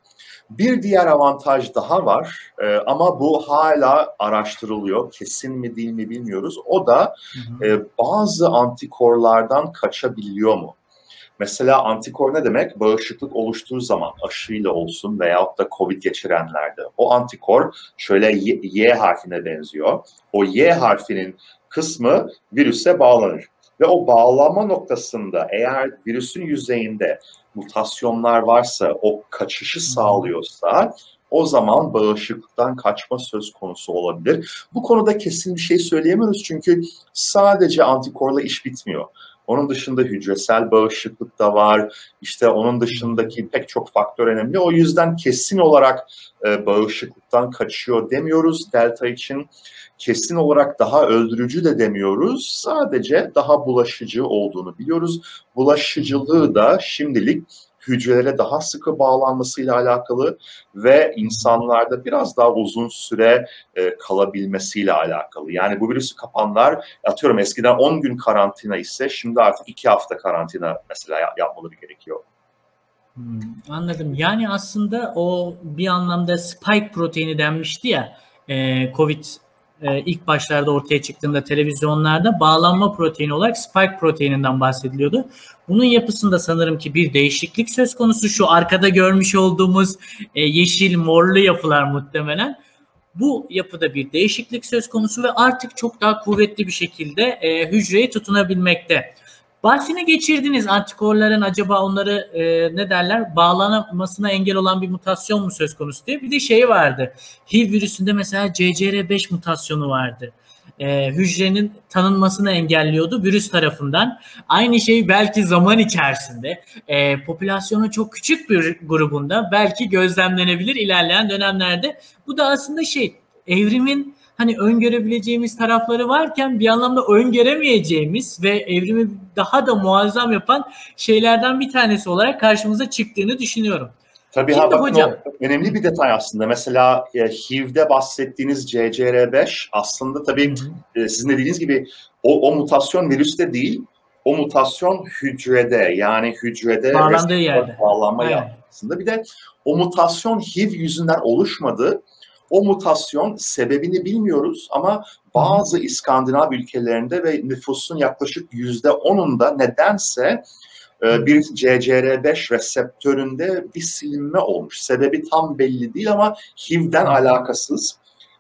Bir diğer avantaj daha var e, ama bu hala araştırılıyor. Kesin mi değil mi bilmiyoruz. O da e, bazı antikorlardan kaçabiliyor mu? Mesela antikor ne demek? Bağışıklık oluştuğu zaman aşıyla olsun veyahut da COVID geçirenlerde. O antikor şöyle y, y harfine benziyor. O Y harfinin kısmı virüse bağlanır. Ve o bağlanma noktasında eğer virüsün yüzeyinde mutasyonlar varsa, o kaçışı sağlıyorsa o zaman bağışıklıktan kaçma söz konusu olabilir. Bu konuda kesin bir şey söyleyemiyoruz çünkü sadece antikorla iş bitmiyor. Onun dışında hücresel bağışıklık da var. İşte onun dışındaki pek çok faktör önemli. O yüzden kesin olarak e, bağışıklıktan kaçıyor demiyoruz delta için. Kesin olarak daha öldürücü de demiyoruz. Sadece daha bulaşıcı olduğunu biliyoruz. Bulaşıcılığı da şimdilik hücrelere daha sıkı bağlanmasıyla alakalı ve insanlarda biraz daha uzun süre e, kalabilmesiyle alakalı. Yani bu virüsü kapanlar atıyorum eskiden 10 gün karantina ise şimdi artık 2 hafta karantina mesela yapmaları gerekiyor. Hmm, anladım. Yani aslında o bir anlamda spike proteini denmişti ya e, COVID e, ilk başlarda ortaya çıktığında televizyonlarda bağlanma proteini olarak spike proteininden bahsediliyordu. Bunun yapısında sanırım ki bir değişiklik söz konusu. Şu arkada görmüş olduğumuz e, yeşil morlu yapılar muhtemelen. Bu yapıda bir değişiklik söz konusu ve artık çok daha kuvvetli bir şekilde e, hücreye tutunabilmekte. Bahsini geçirdiniz antikorların acaba onları e, ne derler bağlanmasına engel olan bir mutasyon mu söz konusu diye. Bir de şey vardı. HIV virüsünde mesela CCR5 mutasyonu vardı. E, hücrenin tanınmasını engelliyordu virüs tarafından. Aynı şey belki zaman içerisinde e, popülasyonun çok küçük bir grubunda belki gözlemlenebilir ilerleyen dönemlerde. Bu da aslında şey evrimin hani öngörebileceğimiz tarafları varken bir anlamda öngöremeyeceğimiz ve evrimi daha da muazzam yapan şeylerden bir tanesi olarak karşımıza çıktığını düşünüyorum. Tabii Şimdi ha, hocam, önemli bir detay aslında. Mesela e, HIV'de bahsettiğiniz CCR5 aslında tabii e, sizin dediğiniz gibi o, o mutasyon virüste değil, o mutasyon hücrede yani hücrede bağlandığı yerde. bağlanma aslında. Bir de o mutasyon HIV yüzünden oluşmadı o mutasyon sebebini bilmiyoruz ama bazı İskandinav ülkelerinde ve nüfusun yaklaşık yüzde onunda nedense e, bir CCR5 reseptöründe bir silinme olmuş. Sebebi tam belli değil ama HIV'den alakasız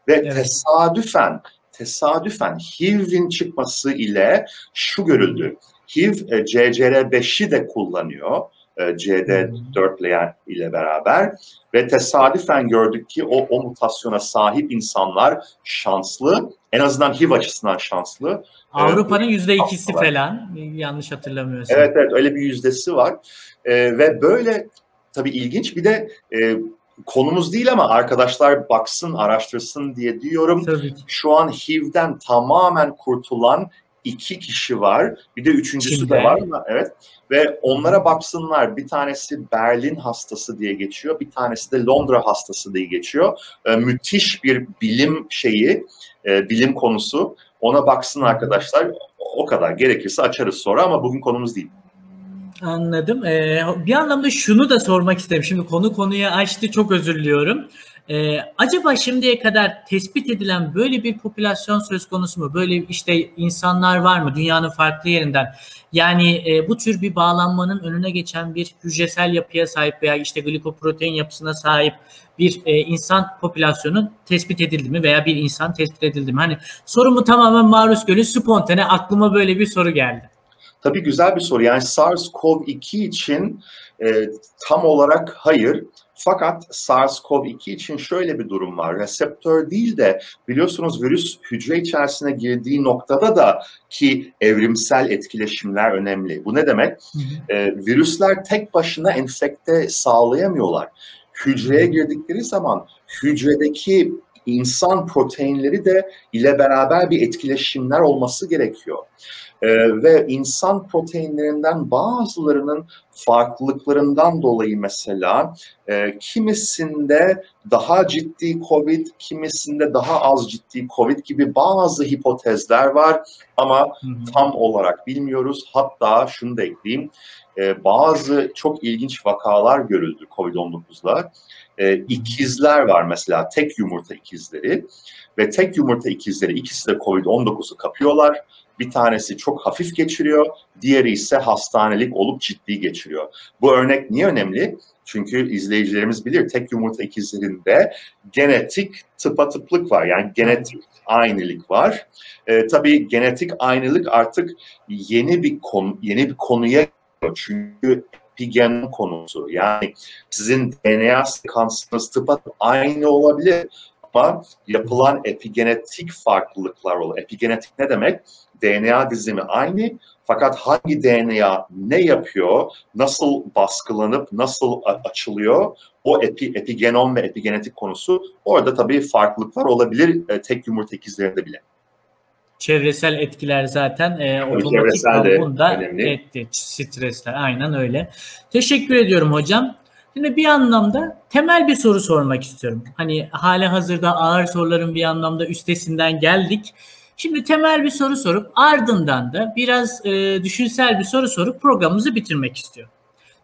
ve evet. tesadüfen tesadüfen HIV'in çıkması ile şu görüldü. HIV e, CCR5'i de kullanıyor CD4 ile beraber ve tesadüfen gördük ki o, o mutasyona sahip insanlar şanslı, en azından HIV açısından şanslı. Avrupa'nın yüzde ikisi falan yanlış hatırlamıyorsam. Evet evet öyle bir yüzdesi var e, ve böyle tabii ilginç bir de e, konumuz değil ama arkadaşlar baksın, araştırsın diye diyorum. Tabii. Şu an HIV'den tamamen kurtulan iki kişi var. Bir de üçüncüsü Çin'de. de var mı? Evet. Ve onlara baksınlar. Bir tanesi Berlin hastası diye geçiyor. Bir tanesi de Londra hastası diye geçiyor. Ee, müthiş bir bilim şeyi, e, bilim konusu. Ona baksın arkadaşlar. O kadar. Gerekirse açarız sonra ama bugün konumuz değil. Anladım. Ee, bir anlamda şunu da sormak isterim. Şimdi konu konuya açtı. Çok özür diliyorum. Ee, acaba şimdiye kadar tespit edilen böyle bir popülasyon söz konusu mu? Böyle işte insanlar var mı dünyanın farklı yerinden? Yani e, bu tür bir bağlanmanın önüne geçen bir hücresel yapıya sahip veya işte glikoprotein yapısına sahip bir e, insan popülasyonu tespit edildi mi veya bir insan tespit edildi mi? Hani sorumu tamamen maruz görün spontane aklıma böyle bir soru geldi. Tabii güzel bir soru. Yani SARS-CoV-2 için e, tam olarak hayır. Fakat SARS-CoV-2 için şöyle bir durum var. Reseptör değil de biliyorsunuz virüs hücre içerisine girdiği noktada da ki evrimsel etkileşimler önemli. Bu ne demek? Hı hı. E, virüsler tek başına enfekte sağlayamıyorlar. Hücreye girdikleri zaman hücredeki insan proteinleri de ile beraber bir etkileşimler olması gerekiyor. Ee, ve insan proteinlerinden bazılarının farklılıklarından dolayı mesela e, kimisinde daha ciddi COVID, kimisinde daha az ciddi COVID gibi bazı hipotezler var ama Hı hı. tam olarak bilmiyoruz. Hatta şunu da ekleyeyim, e, bazı çok ilginç vakalar görüldü COVID-19'la. E, ikizler var mesela, tek yumurta ikizleri ve tek yumurta ikizleri ikisi de COVID-19'u kapıyorlar. Bir tanesi çok hafif geçiriyor, diğeri ise hastanelik olup ciddi geçiriyor. Bu örnek niye önemli? Çünkü izleyicilerimiz bilir tek yumurta ikizlerinde genetik tıpatıplık var. Yani genetik aynılık var. Ee, tabii genetik aynılık artık yeni bir konu yeni bir konuya. Çünkü epigenom konusu. Yani sizin DNA sekansınız tıpatıp aynı olabilir ama yapılan epigenetik farklılıklar olur. Epigenetik ne demek? DNA dizimi aynı fakat hangi DNA ne yapıyor, nasıl baskılanıp nasıl açılıyor o epi, epigenom ve epigenetik konusu orada tabii farklılıklar olabilir e, tek yumurta ikizlerinde bile. Çevresel etkiler zaten e, otomatik çevresel de da önemli. etti. Stresler aynen öyle. Teşekkür ediyorum hocam. Şimdi bir anlamda temel bir soru sormak istiyorum. Hani hali hazırda ağır soruların bir anlamda üstesinden geldik. Şimdi temel bir soru sorup ardından da biraz e, düşünsel bir soru sorup programımızı bitirmek istiyorum.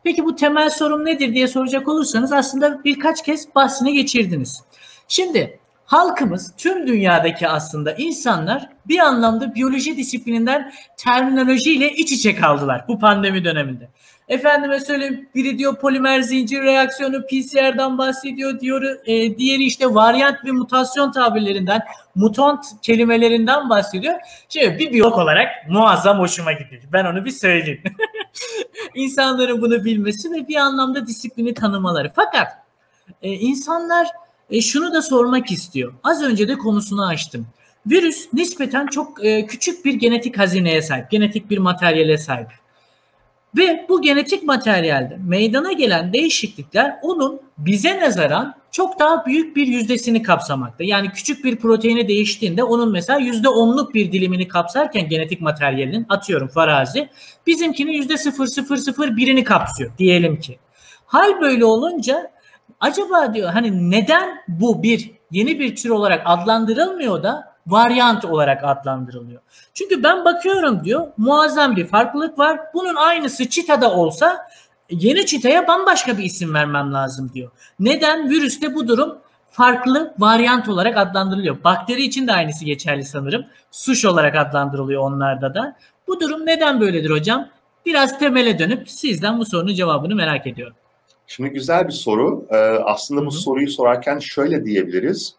Peki bu temel sorum nedir diye soracak olursanız aslında birkaç kez bahsini geçirdiniz. Şimdi halkımız tüm dünyadaki aslında insanlar bir anlamda biyoloji disiplininden terminolojiyle iç içe kaldılar bu pandemi döneminde. Efendime söyleyeyim biri diyor polimer zincir reaksiyonu PCR'dan bahsediyor diyor. E, diğeri işte varyant ve mutasyon tabirlerinden mutant kelimelerinden bahsediyor. Şimdi bir biyolog olarak muazzam hoşuma gidiyor. Ben onu bir söyleyeyim. İnsanların bunu bilmesi ve bir anlamda disiplini tanımaları. Fakat e, insanlar e, şunu da sormak istiyor. Az önce de konusunu açtım. Virüs nispeten çok e, küçük bir genetik hazineye sahip, genetik bir materyale sahip. Ve bu genetik materyalde meydana gelen değişiklikler onun bize nazaran çok daha büyük bir yüzdesini kapsamakta. Yani küçük bir proteini değiştiğinde onun mesela yüzde onluk bir dilimini kapsarken genetik materyalinin atıyorum farazi bizimkinin yüzde sıfır sıfır sıfır birini kapsıyor diyelim ki. Hal böyle olunca acaba diyor hani neden bu bir yeni bir tür olarak adlandırılmıyor da varyant olarak adlandırılıyor. Çünkü ben bakıyorum diyor muazzam bir farklılık var. Bunun aynısı çitada olsa yeni çitaya bambaşka bir isim vermem lazım diyor. Neden? Virüste bu durum farklı varyant olarak adlandırılıyor. Bakteri için de aynısı geçerli sanırım. Suş olarak adlandırılıyor onlarda da. Bu durum neden böyledir hocam? Biraz temele dönüp sizden bu sorunun cevabını merak ediyorum. Şimdi güzel bir soru. Ee, aslında bu Hı hı. soruyu sorarken şöyle diyebiliriz.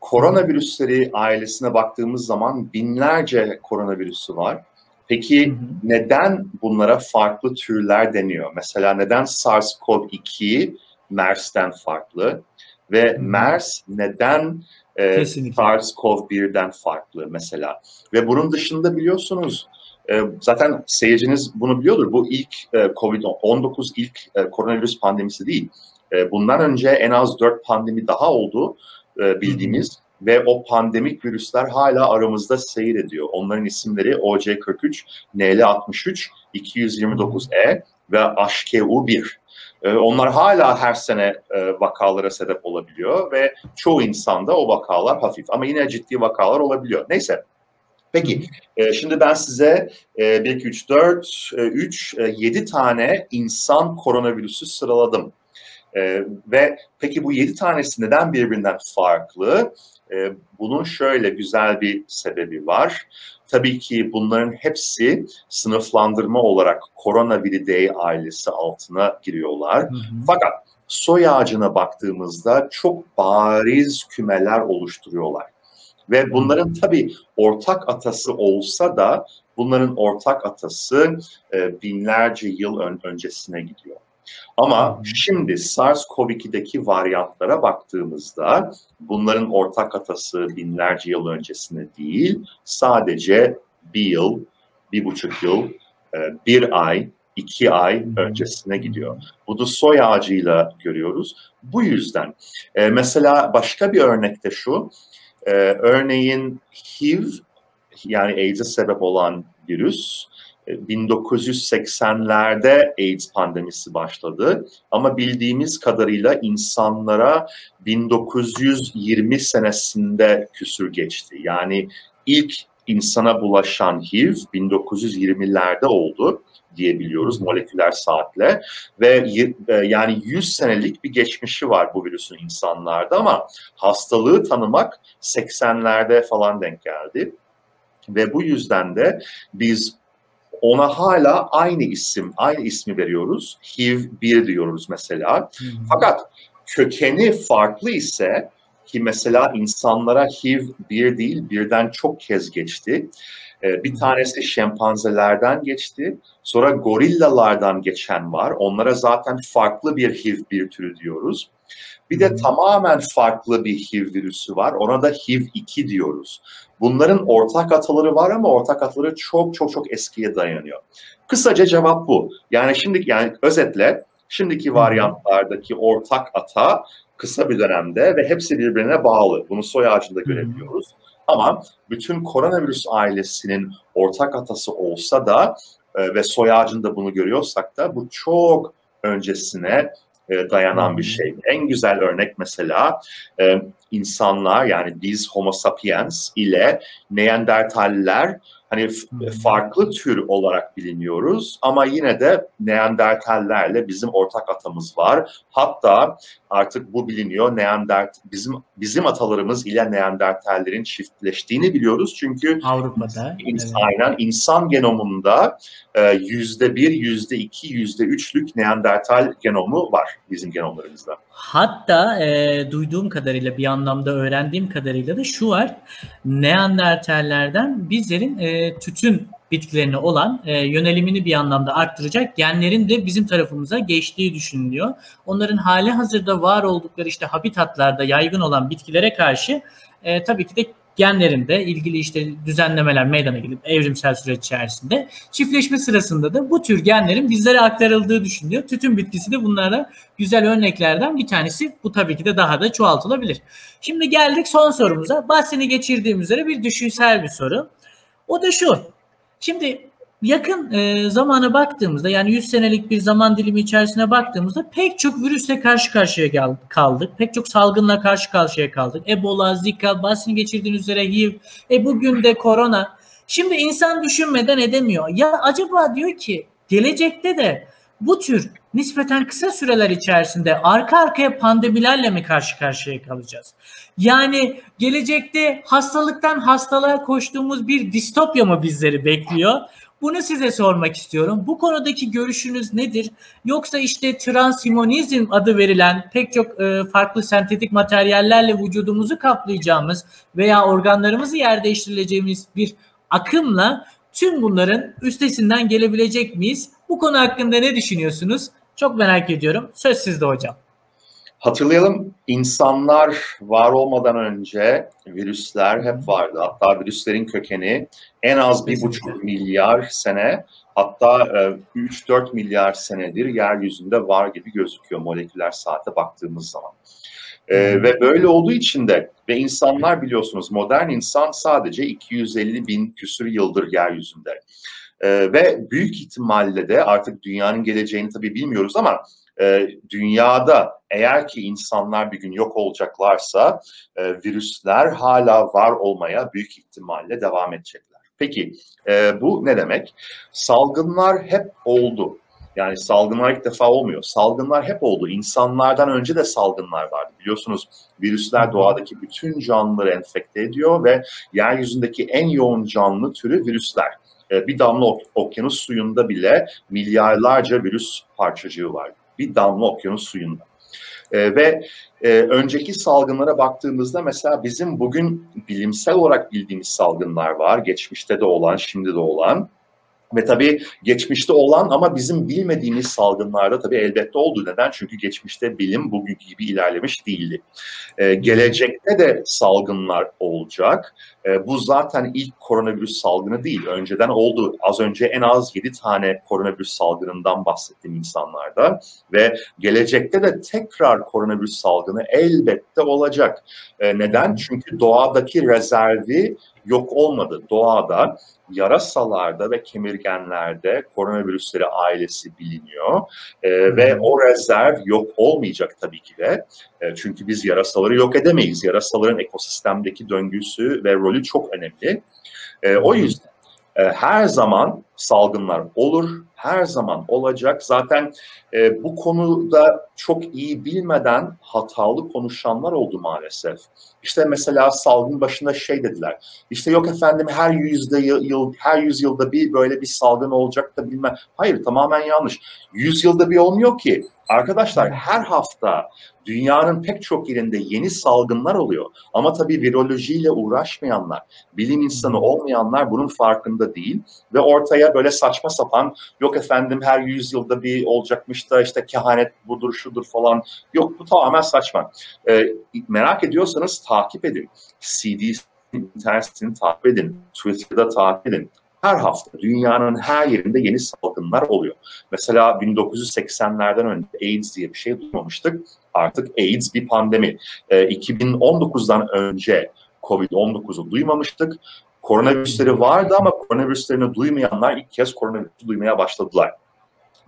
Koronavirüsleri ailesine baktığımız zaman binlerce koronavirüsü var. Peki neden bunlara farklı türler deniyor? Mesela neden SARS-CoV-2 MERS'ten farklı ve. MERS neden e, SARS-CoV-1'den farklı mesela? Ve bunun dışında biliyorsunuz e, zaten seyirciniz bunu biliyordur. Bu ilk e, COVID-19 ilk e, koronavirüs pandemisi değil. E, bundan önce en az dört pandemi daha oldu e, bildiğimiz. Ve o pandemik virüsler hala aramızda seyrediyor. Onların isimleri OC43, NL63, 229E ve HKU1. Ee, onlar hala her sene e, vakalara sebep olabiliyor ve çoğu insanda o vakalar hafif ama yine ciddi vakalar olabiliyor. Neyse. Peki, e, şimdi ben size 1, 2, 3, 4, 3, 7 tane insan koronavirüsü sıraladım. E, ve peki bu 7 tanesi neden birbirinden farklı? E, bunun şöyle güzel bir sebebi var. Tabii ki bunların hepsi sınıflandırma olarak Coronaviridae ailesi altına giriyorlar. Hı hı. Fakat soy ağacına baktığımızda çok bariz kümeler oluşturuyorlar. Ve bunların tabii ortak atası olsa da bunların ortak atası e, binlerce yıl ön, öncesine gidiyor. Ama şimdi SARS-CoV-2'deki varyantlara baktığımızda bunların ortak atası binlerce yıl öncesine değil, sadece bir yıl, bir buçuk yıl, e, bir ay, iki ay öncesine gidiyor. Bu da soy ağacıyla görüyoruz. Bu yüzden e, mesela başka bir örnekte şu, e, örneğin HIV yani AIDS'e sebep olan virüs 1980'lerde AIDS pandemisi başladı. Ama bildiğimiz kadarıyla insanlara 1920 senesinde küsür geçti. Yani ilk insana bulaşan HIV 1920'lerde oldu diyebiliyoruz moleküler saatle ve e, yani 100 senelik bir geçmişi var bu virüsün insanlarda ama hastalığı tanımak 80'lerde falan denk geldi. Ve bu yüzden de biz ona hala aynı isim, aynı ismi veriyoruz. HIV-1 diyoruz mesela. Hmm. Fakat kökeni farklı ise ki mesela insanlara HIV bir değil birden çok kez geçti. Ee, bir tanesi şempanzelerden geçti. Sonra gorillalardan geçen var. Onlara zaten farklı bir HIV bir türü diyoruz. Bir de tamamen farklı bir HIV virüsü var. Ona da HIV-2 diyoruz. Bunların ortak ataları var ama ortak ataları çok çok çok eskiye dayanıyor. Kısaca cevap bu. Yani şimdi yani özetle şimdiki varyantlardaki ortak ata kısa bir dönemde ve hepsi birbirine bağlı. Bunu soy ağacında görebiliyoruz. Ama bütün koronavirüs ailesinin ortak atası olsa da e, ve soy ağacında bunu görüyorsak da bu çok öncesine e, dayanan bir şey. En güzel örnek mesela e, insanlar yani biz Homo sapiens ile Neandertaller hani farklı tür olarak biliniyoruz ama yine de Neandertallerle bizim ortak atamız var. Hatta artık bu biliniyor. Neandert bizim bizim atalarımız ile Neandertallerin çiftleştiğini biliyoruz çünkü Avrupa'da ins, evet. aynen insan genomunda e, yüzde bir, yüzde iki, yüzde üçlük Neandertal genomu var bizim genomlarımızda. Hatta e, duyduğum kadarıyla bir anlamda öğrendiğim kadarıyla da şu var. Neandertallerden bizlerin e, tütün bitkilerine olan e, yönelimini bir anlamda arttıracak genlerin de bizim tarafımıza geçtiği düşünülüyor. Onların hali hazırda var oldukları işte habitatlarda yaygın olan bitkilere karşı e, tabii ki de genlerinde ilgili işte düzenlemeler meydana gelip evrimsel süreç içerisinde çiftleşme sırasında da bu tür genlerin bizlere aktarıldığı düşünülüyor. Tütün bitkisi de bunlara güzel örneklerden bir tanesi. Bu tabii ki de daha da çoğaltılabilir. Şimdi geldik son sorumuza. Bahsini geçirdiğim üzere bir düşünsel bir soru. O da şu. Şimdi yakın e, zamana baktığımızda yani 100 senelik bir zaman dilimi içerisine baktığımızda pek çok virüsle karşı karşıya kaldık. Pek çok salgınla karşı karşıya kaldık. Ebola, Zika, bahsini geçirdiğiniz üzere HIV, e bugün de korona. Şimdi insan düşünmeden edemiyor. Ya acaba diyor ki gelecekte de bu tür nispeten kısa süreler içerisinde arka arkaya pandemilerle mi karşı karşıya kalacağız? Yani gelecekte hastalıktan hastalığa koştuğumuz bir distopya mı bizleri bekliyor? Bunu size sormak istiyorum. Bu konudaki görüşünüz nedir? Yoksa işte transhumanizm adı verilen pek çok e, farklı sentetik materyallerle vücudumuzu kaplayacağımız veya organlarımızı yer değiştirileceğimiz bir akımla Tüm bunların üstesinden gelebilecek miyiz? Bu konu hakkında ne düşünüyorsunuz? Çok merak ediyorum. Söz sizde hocam. Hatırlayalım insanlar var olmadan önce virüsler hep vardı. Hatta virüslerin kökeni en az bir buçuk milyar sene hatta 3-4 e, milyar senedir yeryüzünde var gibi gözüküyor moleküler saate baktığımız zaman. Ee, ve böyle olduğu için de ve insanlar biliyorsunuz modern insan sadece 250 bin küsür yıldır yeryüzünde. Ee, ve büyük ihtimalle de artık dünyanın geleceğini tabii bilmiyoruz ama e, dünyada eğer ki insanlar bir gün yok olacaklarsa e, virüsler hala var olmaya büyük ihtimalle devam edecekler. Peki e, bu ne demek? Salgınlar hep oldu. Yani salgınlar ilk defa olmuyor. Salgınlar hep oldu. İnsanlardan önce de salgınlar vardı. Biliyorsunuz virüsler doğadaki bütün canlıları enfekte ediyor ve yeryüzündeki en yoğun canlı türü virüsler. E, bir damla okyanus suyunda bile milyarlarca virüs parçacığı var bir damla okyanus suyunda. E, ve e, önceki salgınlara baktığımızda mesela bizim bugün bilimsel olarak bildiğimiz salgınlar var. Geçmişte de olan, şimdi de olan. Ve tabii geçmişte olan ama bizim bilmediğimiz salgınlarda tabii elbette oldu. Neden? Çünkü geçmişte bilim bugünkü gibi ilerlemiş değildi. Ee, gelecekte de salgınlar olacak. Ee, bu zaten ilk koronavirüs salgını değil. Önceden oldu. Az önce en az 7 tane koronavirüs salgınından bahsettim insanlarda. Ve gelecekte de tekrar koronavirüs salgını elbette olacak. Ee, neden? Çünkü doğadaki rezervi yok olmadı. Doğada yarasalarda ve kemirgenlerde koronavirüsleri ailesi biliniyor e, ve o rezerv yok olmayacak tabii ki de e, çünkü biz yarasaları yok edemeyiz. Yarasaların ekosistemdeki döngüsü ve rolü çok önemli. E, o yüzden e, her zaman salgınlar olur, her zaman olacak. Zaten bu konuda çok iyi bilmeden hatalı konuşanlar oldu maalesef. İşte mesela salgın başında şey dediler. İşte yok efendim her yüzde yıl, her yüzyılda bir böyle bir salgın olacak da bilmem. Hayır tamamen yanlış. Yüzyılda bir olmuyor ki. Arkadaşlar her hafta dünyanın pek çok yerinde yeni salgınlar oluyor. Ama tabii virolojiyle uğraşmayanlar, bilim insanı olmayanlar bunun farkında değil ve ortaya böyle saçma sapan yok efendim her yüzyılda bir olacakmış da işte kehanet budur şudur falan. Yok bu tamamen saçma. Ee, merak ediyorsanız takip edin. CDC internet sitesini takip edin. Twitter'da takip edin her hafta dünyanın her yerinde yeni salgınlar oluyor. Mesela 1980'lerden önce AIDS diye bir şey duymamıştık. Artık AIDS bir pandemi. E, ee, 2019'dan önce COVID-19'u duymamıştık. Koronavirüsleri vardı ama koronavirüslerini duymayanlar ilk kez koronavirüsü duymaya başladılar.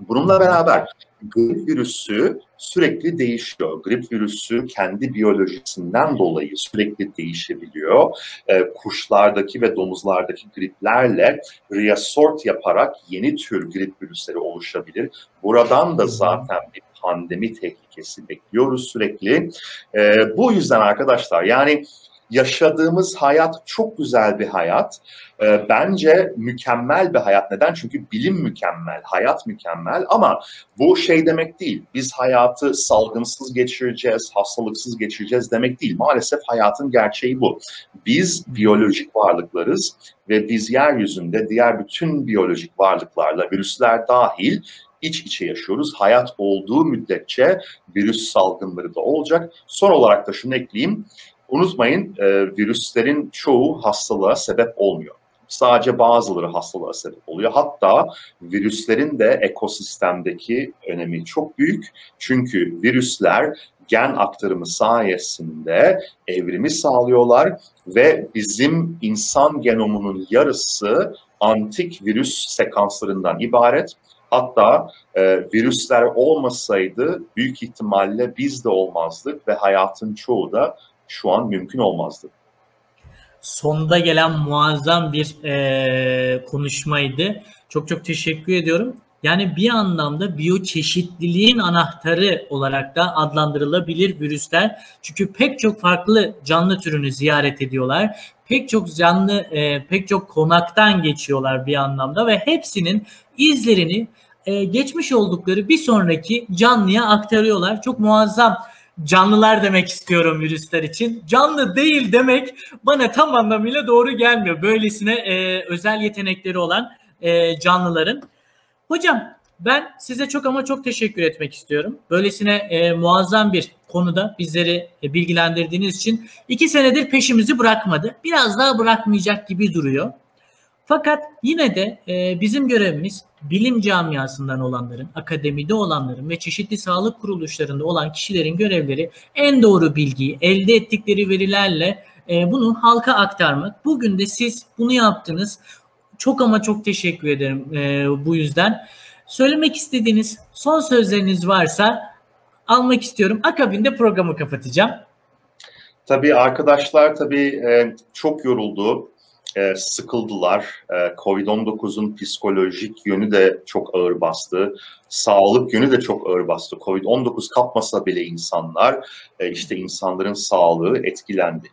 Bununla beraber grip virüsü sürekli değişiyor. Grip virüsü kendi biyolojisinden dolayı sürekli değişebiliyor. E, kuşlardaki ve domuzlardaki griplerle reassort yaparak yeni tür grip virüsleri oluşabilir. Buradan da zaten bir pandemi tehlikesi bekliyoruz sürekli. E, bu yüzden arkadaşlar yani yaşadığımız hayat çok güzel bir hayat. E, bence mükemmel bir hayat. Neden? Çünkü bilim mükemmel, hayat mükemmel ama bu şey demek değil. Biz hayatı salgınsız geçireceğiz, hastalıksız geçireceğiz demek değil. Maalesef hayatın gerçeği bu. Biz biyolojik varlıklarız ve biz yeryüzünde diğer bütün biyolojik varlıklarla, virüsler dahil iç içe yaşıyoruz. Hayat olduğu müddetçe virüs salgınları da olacak. Son olarak da şunu ekleyeyim. Unutmayın e, virüslerin çoğu hastalığa sebep olmuyor. Sadece bazıları hastalığa sebep oluyor. Hatta virüslerin de ekosistemdeki önemi çok büyük. Çünkü virüsler gen aktarımı sayesinde evrimi sağlıyorlar ve bizim insan genomunun yarısı antik virüs sekanslarından ibaret. Hatta e, virüsler olmasaydı büyük ihtimalle biz de olmazdık ve hayatın çoğu da şu an mümkün olmazdı. Sonda gelen muazzam bir e, konuşmaydı. Çok çok teşekkür ediyorum. Yani bir anlamda biyoçeşitliliğin anahtarı olarak da adlandırılabilir virüsler. Çünkü pek çok farklı canlı türünü ziyaret ediyorlar. Pek çok canlı, e, pek çok konaktan geçiyorlar bir anlamda ve hepsinin izlerini e, geçmiş oldukları bir sonraki canlıya aktarıyorlar. Çok muazzam canlılar demek istiyorum virüsler için. Canlı değil demek bana tam anlamıyla doğru gelmiyor. Böylesine e, özel yetenekleri olan e, canlıların. Hocam ben size çok ama çok teşekkür etmek istiyorum. Böylesine e, muazzam bir konuda bizleri e, bilgilendirdiğiniz için iki senedir peşimizi bırakmadı. Biraz daha bırakmayacak gibi duruyor. Fakat yine de e, bizim görevimiz bilim camiasından olanların, akademide olanların ve çeşitli sağlık kuruluşlarında olan kişilerin görevleri en doğru bilgiyi elde ettikleri verilerle e, bunu halka aktarmak. Bugün de siz bunu yaptınız. Çok ama çok teşekkür ederim e, bu yüzden. Söylemek istediğiniz son sözleriniz varsa almak istiyorum. Akabinde programı kapatacağım. Tabii arkadaşlar tabii e, çok yoruldu e, sıkıldılar. E, Covid-19'un psikolojik yönü de çok ağır bastı. Sağlık yönü de çok ağır bastı. Covid-19 kapmasa bile insanlar, e, işte insanların sağlığı etkilendi.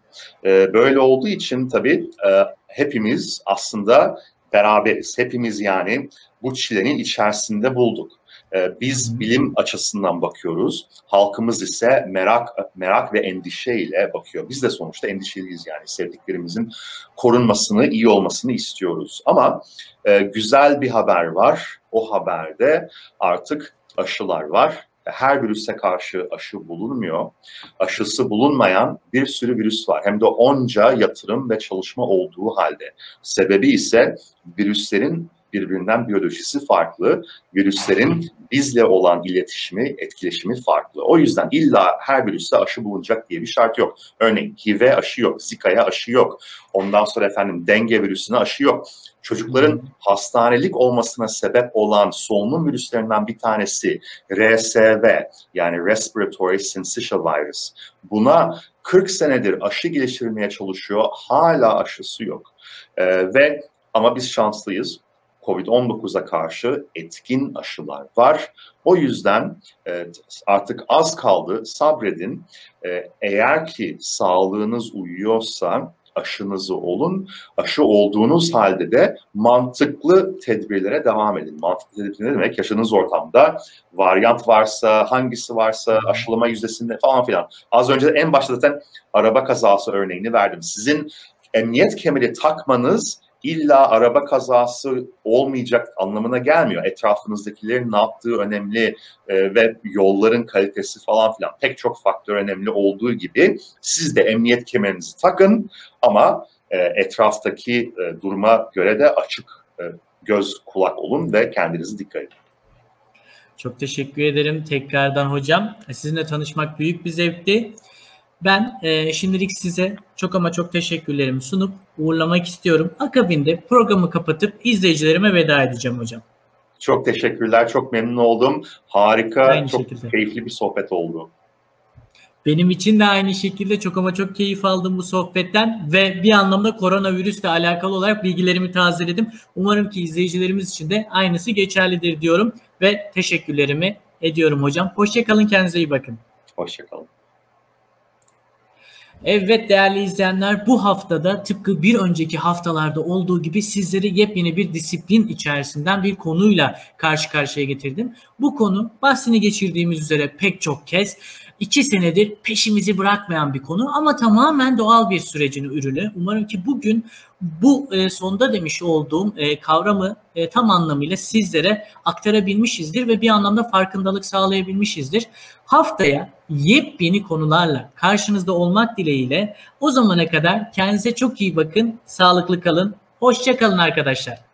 E, böyle olduğu için tabii e, hepimiz aslında beraberiz. Hepimiz yani bu çilenin içerisinde bulduk. Ee, biz bilim açısından bakıyoruz. Halkımız ise merak merak ve endişeyle bakıyor. Biz de sonuçta endişeliyiz yani sevdiklerimizin korunmasını, iyi olmasını istiyoruz. Ama e, güzel bir haber var. O haberde artık aşılar var. Her virüse karşı aşı bulunmuyor. Aşısı bulunmayan bir sürü virüs var. Hem de onca yatırım ve çalışma olduğu halde. Sebebi ise virüslerin birbirinden biyolojisi farklı. Virüslerin bizle olan iletişimi, etkileşimi farklı. O yüzden illa her virüste aşı bulunacak diye bir şart yok. Örneğin HIV'e aşı yok, Zika'ya aşı yok. Ondan sonra efendim denge virüsüne aşı yok. Çocukların hastanelik olmasına sebep olan solunum virüslerinden bir tanesi RSV yani Respiratory Syncytial Virus. Buna 40 senedir aşı geliştirilmeye çalışıyor. Hala aşısı yok. Ee, ve ama biz şanslıyız. COVID-19'a karşı etkin aşılar var. O yüzden e, artık az kaldı sabredin. E, eğer ki sağlığınız uyuyorsa aşınızı olun. Aşı olduğunuz halde de mantıklı tedbirlere devam edin. Mantıklı tedbir ne demek? Yaşadığınız ortamda varyant varsa, hangisi varsa, aşılama yüzdesinde falan filan. Az önce en başta zaten araba kazası örneğini verdim. Sizin emniyet kemeri takmanız illa araba kazası olmayacak anlamına gelmiyor. Etrafınızdakilerin ne yaptığı önemli e, ve yolların kalitesi falan filan pek çok faktör önemli olduğu gibi siz de emniyet kemerinizi takın ama e, etraftaki e, duruma göre de açık e, göz kulak olun ve kendinizi dikkat edin. Çok teşekkür ederim tekrardan hocam. Sizinle tanışmak büyük bir zevkti. Ben e, şimdilik size çok ama çok teşekkürlerimi sunup uğurlamak istiyorum. Akabinde programı kapatıp izleyicilerime veda edeceğim hocam. Çok teşekkürler. Çok memnun oldum. Harika, aynı çok şekilde. keyifli bir sohbet oldu. Benim için de aynı şekilde çok ama çok keyif aldım bu sohbetten ve bir anlamda koronavirüsle alakalı olarak bilgilerimi tazeledim. Umarım ki izleyicilerimiz için de aynısı geçerlidir diyorum ve teşekkürlerimi ediyorum hocam. Hoşçakalın, kendinize iyi bakın. Hoşçakalın. Evet değerli izleyenler bu haftada tıpkı bir önceki haftalarda olduğu gibi sizleri yepyeni bir disiplin içerisinden bir konuyla karşı karşıya getirdim. Bu konu bahsini geçirdiğimiz üzere pek çok kez iki senedir peşimizi bırakmayan bir konu ama tamamen doğal bir sürecin ürünü. Umarım ki bugün bu e, sonda demiş olduğum e, kavramı e, tam anlamıyla sizlere aktarabilmişizdir ve bir anlamda farkındalık sağlayabilmişizdir. Haftaya yepyeni konularla karşınızda olmak dileğiyle o zamana kadar kendinize çok iyi bakın, sağlıklı kalın, hoşça kalın arkadaşlar.